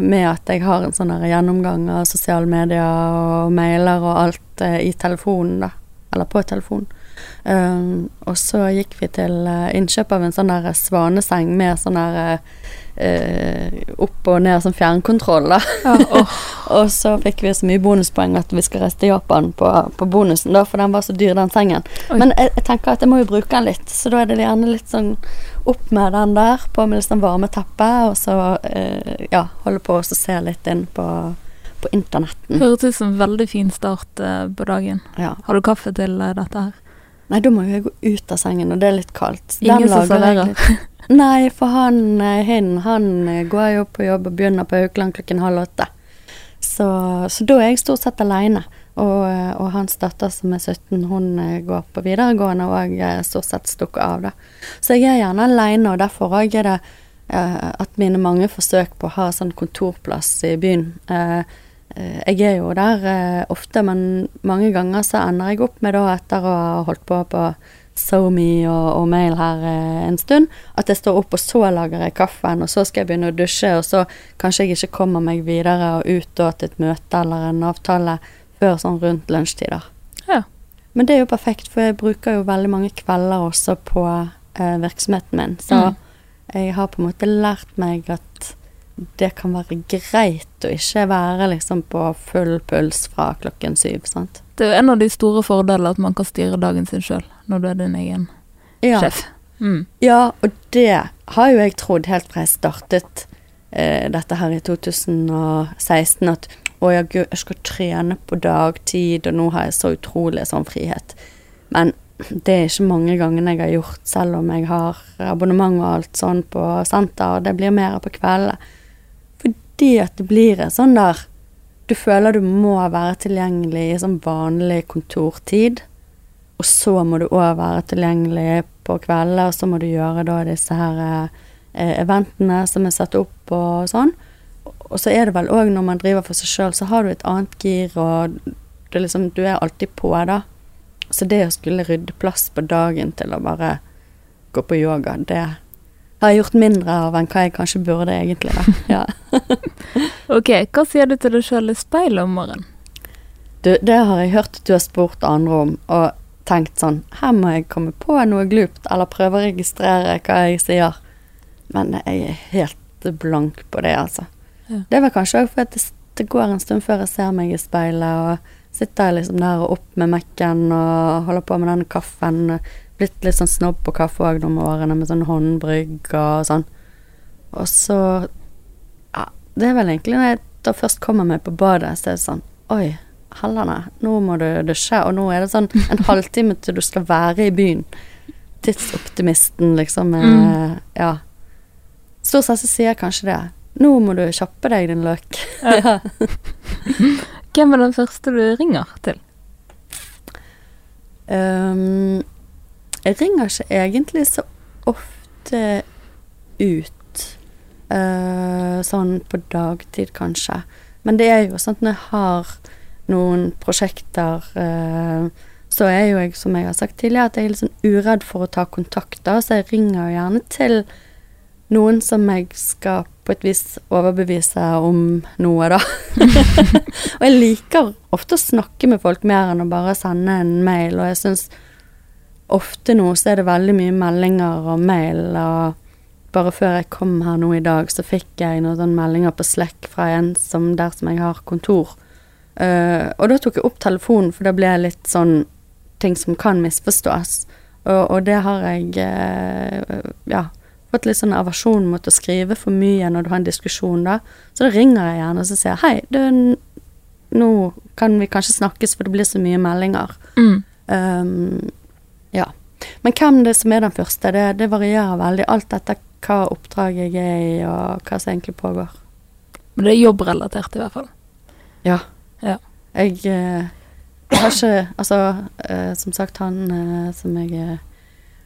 med at jeg har en sånn gjennomgang av sosiale medier og mailer og alt eh, i telefonen, da. Eller på telefonen. Um, og så gikk vi til eh, innkjøp av en sånn der svaneseng med sånn der uh, opp og ned som fjernkontroll, da. åh, Og så fikk vi så mye bonuspoeng at vi skal reise til Japan på, på bonusen, da, for den var så dyr, den sengen. Oi. Men jeg, jeg tenker at jeg må jo bruke den litt, så da er det gjerne litt sånn opp med den der, på med litt sånn varme teppe, og så uh, ja, holde på å se litt inn på, på internetten. høres ut som en veldig fin start uh, på dagen. Ja. Har du kaffe til uh, dette her? Nei, da må jo jeg gå ut av sengen, og det er litt kaldt. Den Ingen som serverer? Nei, for han, eh, hin, han eh, går jo på jobb og begynner på Haukeland klokken halv åtte. Så, så da er jeg stort sett aleine. Og, eh, og hans datter som er 17, hun går på videregående og stort sett stukket av, da. Så jeg er gjerne aleine, og derfor òg er det eh, at mine mange forsøk på å ha sånn kontorplass i byen eh, Jeg er jo der eh, ofte, men mange ganger så ender jeg opp med da, etter å ha holdt på på SoMe og, og mail her eh, en stund, at jeg står opp og så lager jeg kaffen, og så skal jeg begynne å dusje, og så kanskje jeg ikke kommer meg videre og ut da til et møte eller en avtale før sånn rundt lunsjtider. Ja. Men det er jo perfekt, for jeg bruker jo veldig mange kvelder også på eh, virksomheten min, så Mm. jeg har på en måte lært meg at det kan være greit å ikke være liksom på full puls fra klokken syv, sant. Det er en av de store fordelene at man kan styre dagen sin sjøl når du er din egen Ja. sjef. Mm. Ja, og det har jo jeg trodd helt fra jeg startet eh, dette her i 2016, at å ja, gud, jeg skal trene på dagtid, og nå har jeg så utrolig sånn frihet. Men det er ikke mange gangene jeg har gjort, selv om jeg har abonnement og alt sånn på senter, det blir mer på kveldene. Fordi at det blir en sånn der Du føler du må være tilgjengelig i sånn vanlig kontortid. Og så må du òg være tilgjengelig på kveldene, og så må du gjøre da disse her eh, eventene som er satt opp og sånn. Og så er det vel òg når man driver for seg sjøl, så har du et annet gir, og du, liksom, du er alltid på, da. Så det å skulle rydde plass på dagen til å bare gå på yoga, det har jeg gjort mindre av enn hva jeg kanskje burde egentlig, da. Ja. Ok, hva sier du til deg sjøl i speilet om morgenen? Du, det har jeg hørt du har spurt andre om, og tenkt sånn Her må jeg komme på noe glupt, eller prøve å registrere hva jeg sier. Men jeg er helt blank på det, altså. Ja. Det vel kanskje òg fordi det, det går en stund før jeg ser meg i speilet, og sitter liksom der og opp med Mac-en og holder på med denne kaffen. Blitt litt sånn snobb på kaffe òg med årene, med sånn håndbrygg og sånn. Og så det er vel egentlig når jeg da først kommer meg på badet, så er det sånn Oi, Hallane, nå må du dusje, og nå er det sånn en halvtime til du skal være i byen. Tidsoptimisten, liksom. eh, Mm. Ja. Stort sett så sier jeg kanskje det. Nå må du kjappe deg, din løk. Ja. ja. Hvem er den første du ringer til? Um, jeg ringer ikke egentlig så ofte ut. Uh, sånn på dagtid, kanskje. Men det er jo sånn at når jeg har noen prosjekter, uh, så er jo jeg, som jeg har sagt tidligere, at jeg er litt sånn uredd for å ta kontakt, så jeg ringer jo gjerne til noen som jeg skal på et vis overbevise om noe, da. og jeg liker ofte å snakke med folk mer enn å bare sende en mail, og jeg syns ofte nå så er det veldig mye meldinger og mail, og bare før jeg kom her nå i dag, så fikk jeg noen sånne meldinger på Slack fra en som der som jeg har kontor. Uh, og da tok jeg opp telefonen, for det ble litt sånn ting som kan misforstås. Og, og det har jeg uh, ja, fått litt sånn aversjon mot å skrive for mye når du har en diskusjon, da. Så da ringer jeg gjerne og så sier hei, du, nå kan vi kanskje snakkes, for det blir så mye meldinger. Mm. Um, ja. Men hvem det som er den første, det, det varierer veldig. Alt etter hva oppdrag jeg er i, og hva som egentlig pågår. Men det er jobbrelatert, i hvert fall. Ja. Ja. Jeg, eh, jeg har ikke Altså, eh, som sagt, han eh, som jeg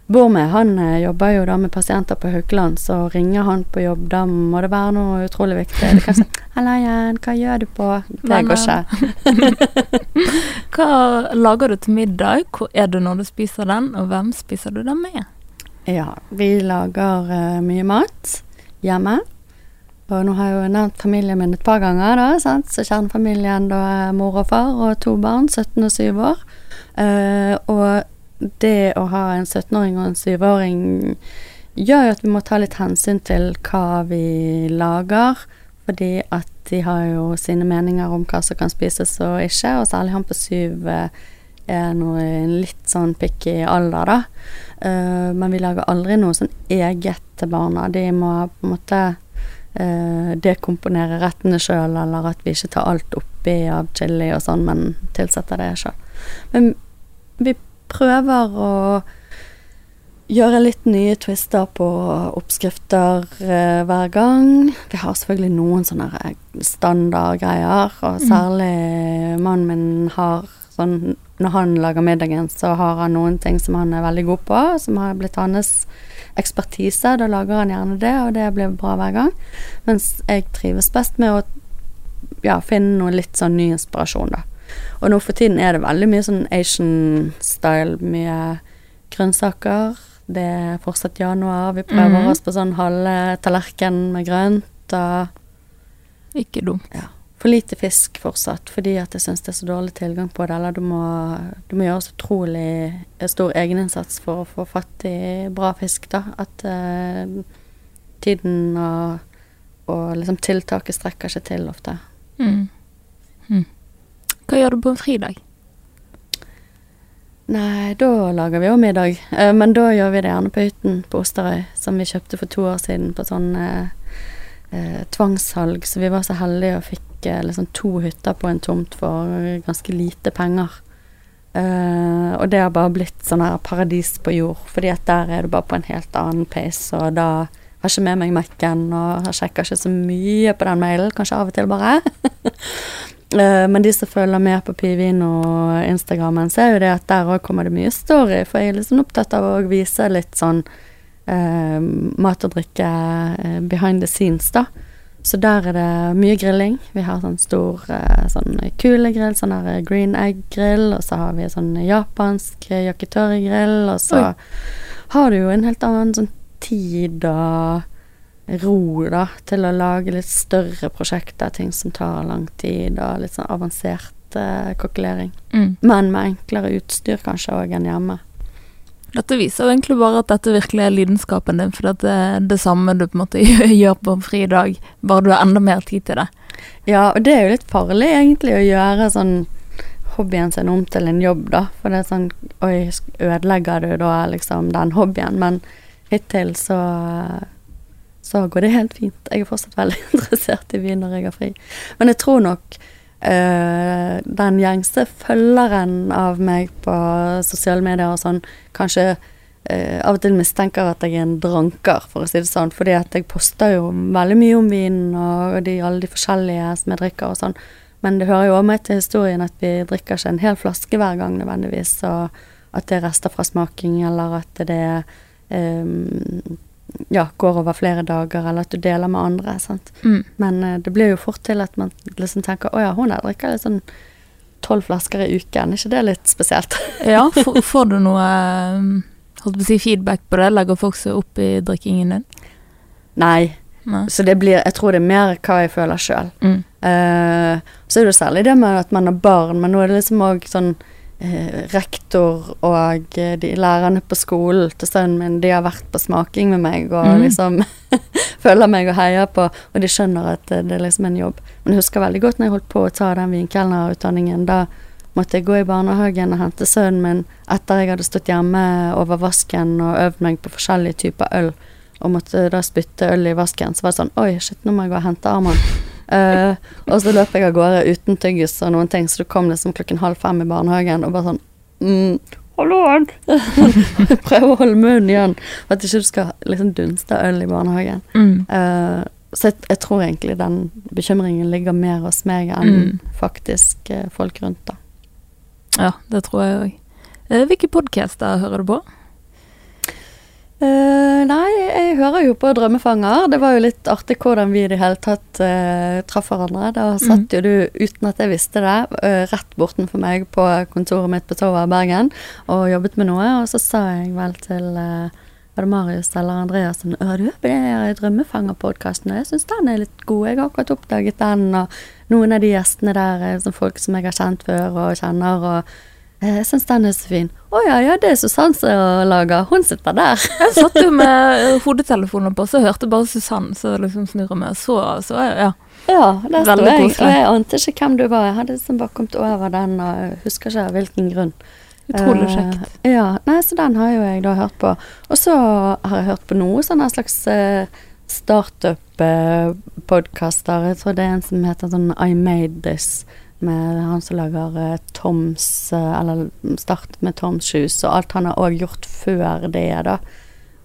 bor med, han eh, jobber jo da med pasienter på Haukeland, så ringer han på jobb, da må det være noe utrolig viktig. Det kan si 'Halla igjen, hva gjør du på?' Det går ikke. Hva lager du til middag? Hvor er du når du spiser den, og hvem spiser du den med? Ja, vi lager uh, mye mat hjemme. Og nå har jeg jo nevnt familien min et par ganger, da, sant? så kjernefamilien da er mor og far og to barn, 17 og 7 år. Uh, og det å ha en 17-åring og en 7-åring gjør jo at vi må ta litt hensyn til hva vi lager, fordi at de har jo sine meninger om hva som kan spises og ikke, og særlig han på 7 eh, er noe, en litt sånn picky alder, da. Uh, men vi lager aldri noe sånn eget til barna. De må på en måte uh, dekomponere rettene sjøl, eller at vi ikke tar alt oppi av chili og sånn, men tilsetter det sjøl. Men vi prøver å gjøre litt nye twister på oppskrifter eh, hver gang. Vi har selvfølgelig noen sånne eh, standardgreier, og særlig mannen min har sånn Når han lager middagen, så har han noen ting som han er veldig god på, som har blitt hans ekspertise. Da lager han gjerne det, og det blir bra hver gang. Mens jeg trives best med å ja, finne noe litt sånn ny inspirasjon, da. Og nå for tiden er det veldig mye sånn Asian-style, mye grønnsaker. Det er fortsatt januar. Vi prøver mm. oss på sånn halve tallerken med grønt. Og Ikke dumt. ja, for lite fisk fortsatt, fordi at jeg syns det er så dårlig tilgang på det. Eller du må, du må gjøre så utrolig stor egeninnsats for å få fatt i bra fisk, da. At eh, tiden og, og liksom tiltaket strekker seg til ofte. Mm. Mm. Hva gjør du på en fridag? Nei, da lager vi jo middag. Eh, men da gjør vi det gjerne på hytten på Osterøy, som vi kjøpte for to år siden på sånn eh, eh, tvangssalg. Så vi var så heldige og fikk eh, liksom to hytter på en tomt for ganske lite penger. Eh, og det har bare blitt sånn her paradis på jord, fordi at der er du bare på en helt annen pace, og da har ikke med meg Mac-en, og jeg sjekker ikke så mye på den mailen, kanskje av og til bare. Eh, men de som følger med på Pivin og Instagrammen, ser jo det at der òg kommer det mye story, for jeg er liksom opptatt av å vise litt sånn eh, mat og drikke eh, behind the scenes, da. Så der er det mye grilling. Vi har sånn stor eh, sånn kulegrill, sånn her green egg-grill, og så har vi sånn japansk yakitori-grill, og så Oi. har du jo en helt annen sånn tid og ro, da, til å lage litt større prosjekter, ting som tar lang tid, og litt sånn avansert eh, kokkelering. Mm. Men med enklere utstyr kanskje òg enn hjemme. Dette viser jo egentlig bare at dette virkelig er lidenskapen din, for det er det samme du på en måte gjør på en fridag, bare du har enda mer tid til det. Ja, og det er jo litt farlig egentlig å gjøre sånn hobbyen sin om til en jobb, da. For det er sånn Oi, ødelegger du da liksom den hobbyen? Men hittil så så går det helt fint. Jeg er fortsatt veldig interessert i vin når jeg har fri. Men jeg tror nok øh, den gjengse følgeren av meg på sosiale medier og sånn, kanskje øh, av og til mistenker at jeg er en dranker, for å si det sånn. Fordi at jeg poster jo veldig mye om vin og de, alle de forskjellige som jeg drikker og sånn. Men det hører jo også med til historien at vi drikker ikke en hel flaske hver gang nødvendigvis. Og at det er rester fra smaking, eller at det um, ja, går over flere dager, eller at du deler med andre. Sant? Mm. Men uh, det blir jo fort til at man liksom tenker å ja, hun der drikker litt sånn tolv flasker i uken, er ikke det litt spesielt? Ja, får, får du noe um, holdt på å si feedback på det? Legger folk seg opp i drikkingen din? Nei. Nei. Så det blir Jeg tror det er mer hva jeg føler sjøl. Mm. Uh, så er det særlig det med at man har barn, men nå er det liksom òg sånn eh, rektor og eh, de lærerne på skolen til sønnen min, de har vært på smaking med meg og mm. liksom følger meg og heier på, og de skjønner at det, det er liksom en jobb. Men jeg husker veldig godt når jeg holdt på å ta den vinkelnerutdanningen. Da måtte jeg gå i barnehagen og hente sønnen min etter jeg hadde stått hjemme over vasken og øvd meg på forskjellige typer øl, og måtte da spytte øl i vasken. Så var det sånn Oi, shit, nå må jeg gå og hente Arman. Eh, og så løp jeg av gårde uten tyggis og noen ting, så det kom liksom klokken halv fem i barnehagen og bare sånn mm, Halloen! Prøve å holde munnen igjen, for at du ikke skal liksom dunste øl i barnehagen. Mm. Uh, så jeg, jeg tror egentlig den bekymringen ligger mer hos meg enn Mm. faktisk eh, folk rundt, da. Ja, det tror jeg òg. hvilke podcaster hører du på? Eh, nei, jeg hører jo på Drømmefanger. Det var jo litt artig hvordan vi i det hele tatt uh, traff hverandre. Da satt jo du, uten at jeg visste det, uh, rett bortenfor meg på kontoret mitt på Tova i Bergen og jobbet med noe, og så sa jeg vel til var det Marius eller Andreas som Å, du på den Drømmefanger-podkasten, jeg syns den er litt god. Jeg har akkurat oppdaget den, og noen av de gjestene der er som folk som jeg har kjent før og kjenner, og jeg syns den er så fin. Å ja, ja, det er Susanne som lager. Hun sitter der. Jeg satt jo med hodetelefonen hodetelefoner på, så hørte bare Susanne som liksom snurrer meg. Så, så ja. Ja, der sto jeg. Og jeg ante ikke hvem du var. Jeg hadde liksom bare kommet over den, og husker ikke av hvilken grunn. Utrolig kjekt. kjekt. ja, nei, så den har jo jeg da hørt på. Og så har jeg hørt på noe sånne slags uh, startup-podkaster. jeg tror det er en som heter sånn I Made This, med han som lager eh, Toms eh, Eller startet med Toms Shoes, og alt han har òg gjort før det, da.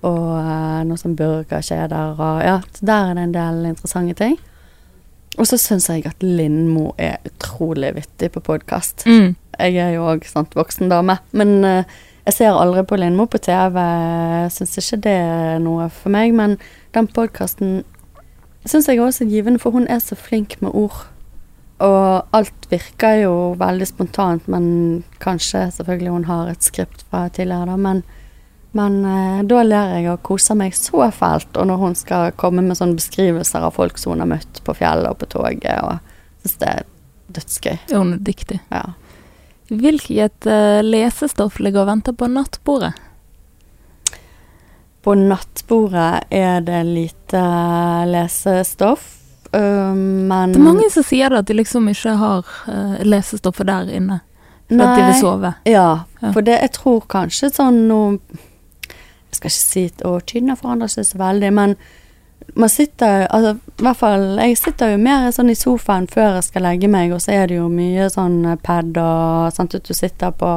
Og eh, noe som burgerkjeder og Ja, der er det en del interessante ting. Og så syns jeg at Lindmo er utrolig vittig på podkast. Mm. Jeg er jo òg voksen dame, men uh, jeg ser aldri på Lindmo på TV. Syns ikke det er noe for meg, men den podkasten syns jeg også er givende, for hun er så flink med ord. Og alt virker jo veldig spontant, men kanskje selvfølgelig hun har et skript fra tidligere, da. Men, men eh, da ler jeg og koser meg så fælt. Og når hun skal komme med sånne beskrivelser av folk som hun har møtt på fjellet og på toget, og syns det er dødsgøy. Hun er dyktig. Ja. Hvilket uh, lesestoff ligger og venter på nattbordet? På nattbordet er det lite lesestoff, øh, men Det er mange som sier at de liksom ikke har uh, lesestoffet der inne. For at de vil sove. Ja, Ja. for det, jeg tror kanskje sånn nå Jeg skal ikke si at årtiden har forandret seg så veldig, men man sitter altså, i hvert fall, Jeg sitter jo mer sånn i sofaen før jeg skal legge meg, og så er det jo mye sånn pad og sånt at du sitter på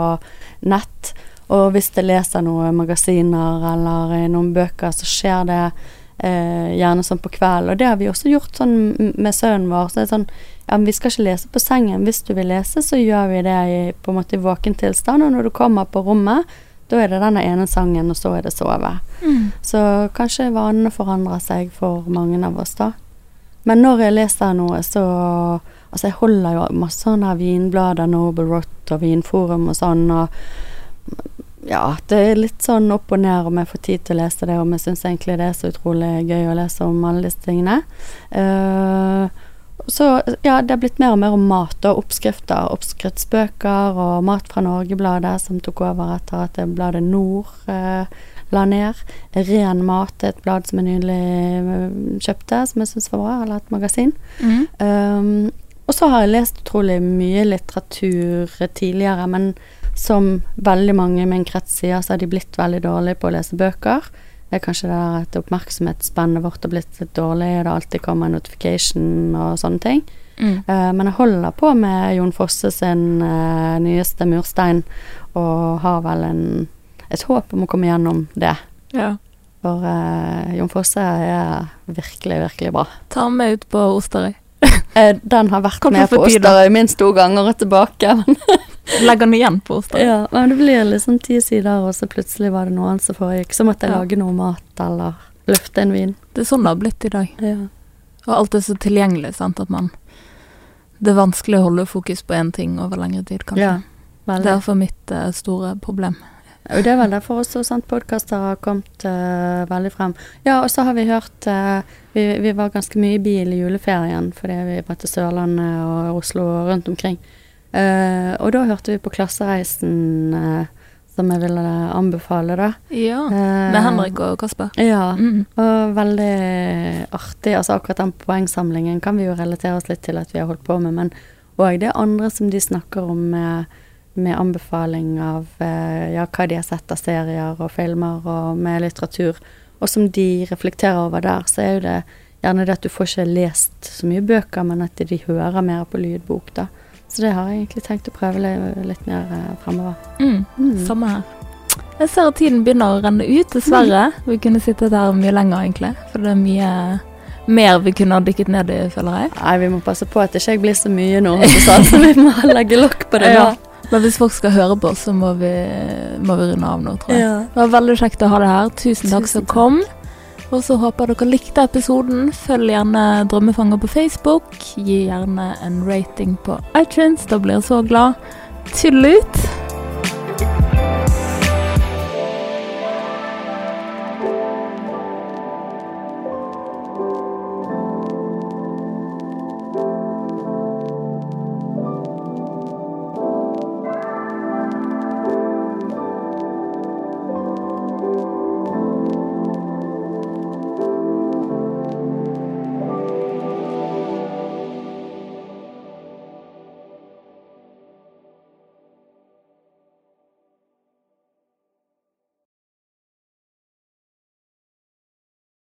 nett. Og hvis jeg leser noen magasiner eller noen bøker, så skjer det gjerne sånn på kvelden. Og det har vi også gjort sånn med sønnen vår. Så det er sånn ja, men vi skal ikke lese på sengen. Hvis du vil lese, så gjør vi det i på en måte i våken tilstand. Og når du kommer på rommet, da er det denne ene sangen, og så er det sove. Mm. Så kanskje vanene forandrer seg for mange av oss, da. Men når jeg leser noe, så Altså, jeg holder jo masse sånne vinblader, Noble Rot og Vinforum og sånn, og ja, det er litt sånn opp og ned om jeg får tid til å lese det, om jeg syns egentlig det er så utrolig gøy å lese om alle disse tingene. Uh, så ja, det er blitt mer og mer om mat og oppskrifter. Oppskriftsbøker og Mat fra Norge-bladet, som tok over etter at det bladet Nord uh, la ned. Ren mat er et blad som jeg nylig eh, kjøpte, som jeg syns var bra, eller et magasin. Mm. Um, og så har jeg lest utrolig mye litteratur tidligere, men som veldig mange i min krets sier, så har de blitt veldig dårlige på å lese bøker. Det er kanskje det at oppmerksomhetsspennet vårt har blitt litt dårlig, det alltid kommer notification og sånne ting. Mm. Uh, men jeg holder på med Jon Fosse sin uh, nyeste murstein, og har vel en, et håp om å komme gjennom det. Ja. For uh, Jon Fosse er virkelig, virkelig bra. Ta med ut på Osterøy. Den har vært Kom med på. Osterøy minst to ganger og tilbake. Men, Legg den igjen på Osterøy. ja, men det blir liksom ti sider, og så plutselig var det noe annet som foregikk. Så måtte jeg Ja. lage noe mat eller løfte en vin. Det er sånn det har blitt i dag. Ja. Og alt er så tilgjengelig, sant, at man Det er vanskelig å holde fokus på én ting over lengre tid, kanskje. Ja, Det er veldig. derfor mitt uh, store problem. Og det er vel derfor også sant, podkaster har kommet uh, veldig frem. Ja, og så har vi hørt uh, vi, vi var ganske mye i bil i juleferien fordi vi var til Sørlandet og Oslo og rundt omkring. Eh, og da hørte vi på Klassereisen, uh, som jeg ville anbefale, da. Ja. Eh, Med Henrik og Kasper. Ja. Mm. Og veldig artig. Altså akkurat den poengsamlingen kan vi jo relatere oss litt til at vi har holdt på med, men òg det andre som de snakker om med, med anbefaling av ja, hva de har sett av serier og filmer og med litteratur, og som de reflekterer over der, så er jo det gjerne det at du får ikke lest så mye bøker, men at de hører mer på lydbok, da. Så det har jeg egentlig tenkt å prøve litt, mer eh, fremover. Mm. Mm. Samme her. Jeg ser at tiden begynner å renne ut, dessverre. Vi kunne sittet her mye lenger, egentlig. For det er mye mer vi kunne ha dykket ned i, føler jeg. Nei, vi må passe på at det ikke blir så mye nå, så vi må legge lokk på det nå. Ja. Men hvis folk skal høre på, så må vi, må vi runde av nå, tror jeg. Ja. Det var veldig kjekt å ha deg her. Tusen takk som kom. Og så håper dere likte episoden. Følg gjerne Drømmefanger på Facebook. Gi gjerne en rating på iTunes, da blir jeg så glad. Tull ut!